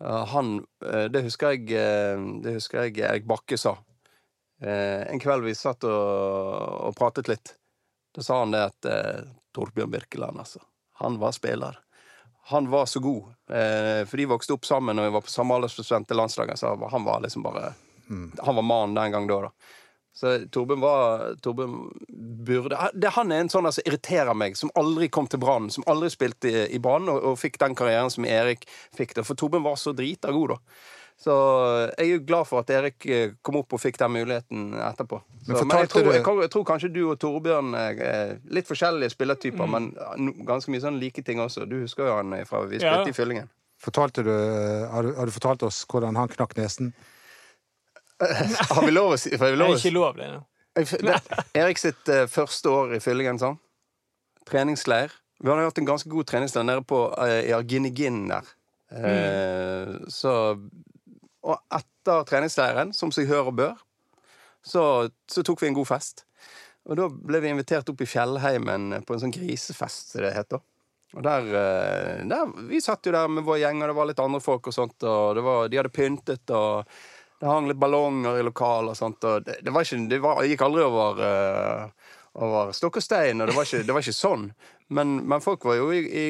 Speaker 4: Uh, han eh, Det husker jeg Det husker jeg Erik Bakke sa. Eh, en kveld vi satt og, og pratet litt. Da sa han det at Torbjørn Birkeland, altså. Han var spiller. Han var så god. Eh, for de vokste opp sammen, og vi var på samme aldersprosent til landslaget. Så han var liksom bare Han var mannen den gang da, da. Så Torben var Torben burde det, Han er en sånn som irriterer meg, som aldri kom til Brann. Som aldri spilte i, i Brann, og, og fikk den karrieren som Erik fikk. da For Torben var så drita god, da. Så jeg er jo glad for at Erik eh, kom opp og fikk den muligheten etterpå. Så, men, jeg, tror, jeg, jeg tror kanskje du og Torbjørn er er litt forskjellige spillertyper, men ganske mye sånn like ting også. Du husker jo han fra vi
Speaker 3: Ja.
Speaker 4: spilte i Fyllingen.
Speaker 2: Fortalte du, har, du, har du fortalt oss hvordan han knakk nesen?
Speaker 4: Har vi lov å si?
Speaker 3: Det er ikke lov, det.
Speaker 4: Det- Erik sitt uh, første år i Fyllingen, sånn. Treningsleir. Vi hadde hatt en ganske god treningsleir nede på uh, i Arginigin der. Eh, Så Og etter treningsleiren, som seg hør og bør, så, så tok vi en god fest. Og da ble vi invitert opp i fjellheimen på en sånn grisefest, som det heter. Og der, der Vi satt jo der med vår gjeng, og det var litt andre folk og sånt, og det var, de hadde pyntet, og det hang litt ballonger i lokalet og sånt, og det, det var ikke Det var, gikk aldri over uh, over stokk og stein, og det var ikke, det var ikke sånn. Men, men folk var jo i, i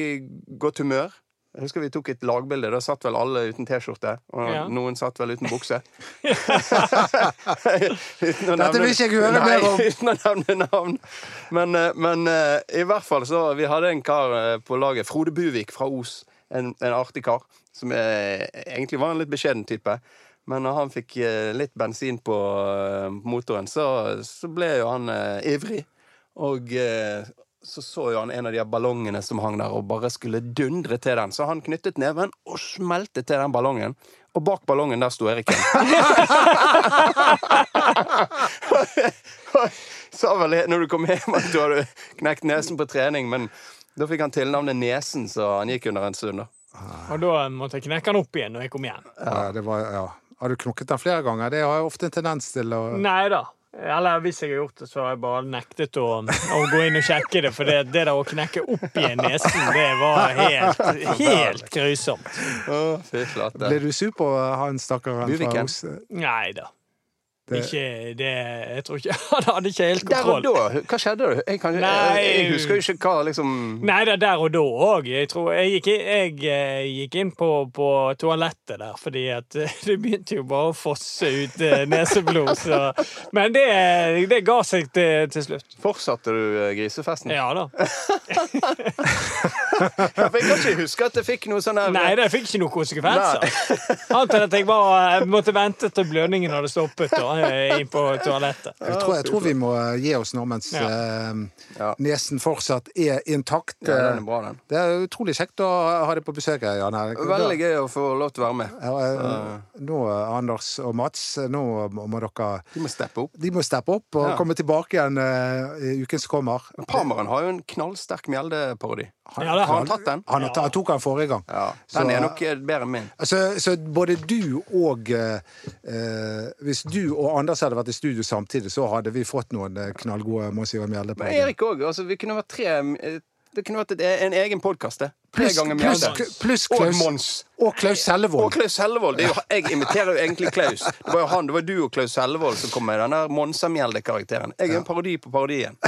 Speaker 4: godt humør. Jeg husker vi tok et lagbilde. Da satt vel alle uten T-skjorte. Og
Speaker 3: Ja.
Speaker 4: noen satt vel uten bukse. uten
Speaker 2: Dette vil ikke jeg høre mer om.
Speaker 4: Uten å nevne navn. Men, eh, men eh, i hvert fall så Vi hadde en kar på laget, Frode Buvik fra Os. En, en artig kar. Som er, egentlig var en litt beskjeden type. Men når han fikk eh, litt bensin på eh, motoren, så, så ble jo han eh, ivrig. Og eh, så så jo han en av de ballongene som hang der, og bare skulle dundre til den. Så han knyttet neven og smelte til den ballongen. Og bak ballongen der sto Eriken. Sa vel når du kom hjem at du hadde knekt nesen på trening, men da fikk han tilnavnet Nesen, så han gikk under en stund. da.
Speaker 3: Og da måtte jeg knekke han opp igjen når jeg kom hjem.
Speaker 2: Ja, det var, ja. Har du knokket den flere ganger? Det har jeg ofte en tendens til å
Speaker 3: Nei da. Eller hvis jeg har gjort det, så har jeg bare nektet å, å gå inn og sjekke det. For det, det der å knekke opp igjen nesen, det var helt, helt grusomt.
Speaker 4: Fy flate.
Speaker 2: Ble du sur på han stakkaren fra? Os?
Speaker 3: Nei da.
Speaker 2: Det-
Speaker 3: Ikke det Jeg tror ikke Han hadde ikke helt kontroll.
Speaker 4: Der og da? Hva skjedde? Jeg, kan, jeg, jeg husker jo ikke hva liksom
Speaker 3: Nei det er der og da òg. Jeg tror jeg jeg, eh, gikk inn på, på toalettet der fordi at eh, det begynte jo bare å fosse ut eh, neseblod. Så. Men det, det ga seg til, til slutt.
Speaker 4: Fortsatte du eh, grisefesten?
Speaker 3: Ja da.
Speaker 4: For jeg kan ikke huske at det fikk noe sånn
Speaker 3: Nei, det fikk ikke noen konsekvenser. Annet enn at jeg bare måtte vente til blødningen hadde stoppet da, eh, inn på toalettet.
Speaker 2: Jeg tror, jeg tror vi må eh, gi oss nå mens
Speaker 3: Ja.
Speaker 4: uh,
Speaker 2: nesen fortsatt er intakt.
Speaker 4: Ja, den er bra, den.
Speaker 2: Det er utrolig kjekt å ha deg på besøk her, Jan Erik.
Speaker 4: Veldig gøy å få lov til å være med.
Speaker 2: Ja, eh, nå, eh, Anders og Mats, eh, nå må må dere
Speaker 4: De må steppe opp.
Speaker 2: De må steppe opp og
Speaker 4: Ja.
Speaker 2: komme tilbake igjen eh, i uken som kommer.
Speaker 4: Pameren har jo en knallsterk Mjelde-parodi.
Speaker 3: Ja,
Speaker 4: Har han tatt den?
Speaker 2: Han, han tok han forrige gang.
Speaker 4: Ja,
Speaker 2: Så,
Speaker 4: Den er nok eh, bedre enn min.
Speaker 2: Så, så både du og eh, eh, Hvis du og Anders hadde vært i studio samtidig, så hadde vi fått noen eh, knallgode Mons Ivar Mjelde.
Speaker 4: Men. Erik òg. Altså, vi kunne vært tre Det kunne vært en egen podkast, det.
Speaker 2: Pluss plus,
Speaker 4: plus
Speaker 2: Klaus.
Speaker 4: Og Mons.
Speaker 2: og Klaus
Speaker 4: Og Klaus jo, jeg imiterer jo egentlig Klaus. Det var jo han, det var du og Klaus Hellevold som kom med den der Monsamjelde-karakteren. Jeg er en parodi på parodien.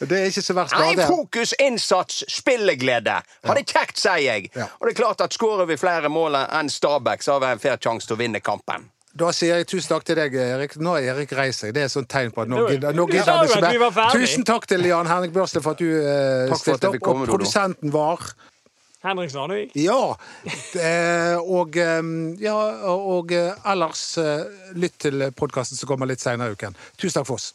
Speaker 2: Det er ikke så verst bare det.
Speaker 4: fokus, innsats, spilleglede. Ha det kjekt, sier jeg. Og det er klart at skårer vi flere mål enn Stabæk, så har vi en fair sjanse til å vinne kampen.
Speaker 2: Da sier jeg tusen takk til deg, Erik. Nå har Erik reist seg. Det er et sånt tegn på at nå gidder han ikke mer. Tusen takk til Jan Henrik Børsle for at du eh, stilte opp. Og produsenten var
Speaker 3: Henrik Svanevik.
Speaker 2: Ja. Eh, og eh, ja, og eh, ellers eh, lytt til podkasten som kommer litt seinere i uken. Tusen takk for oss.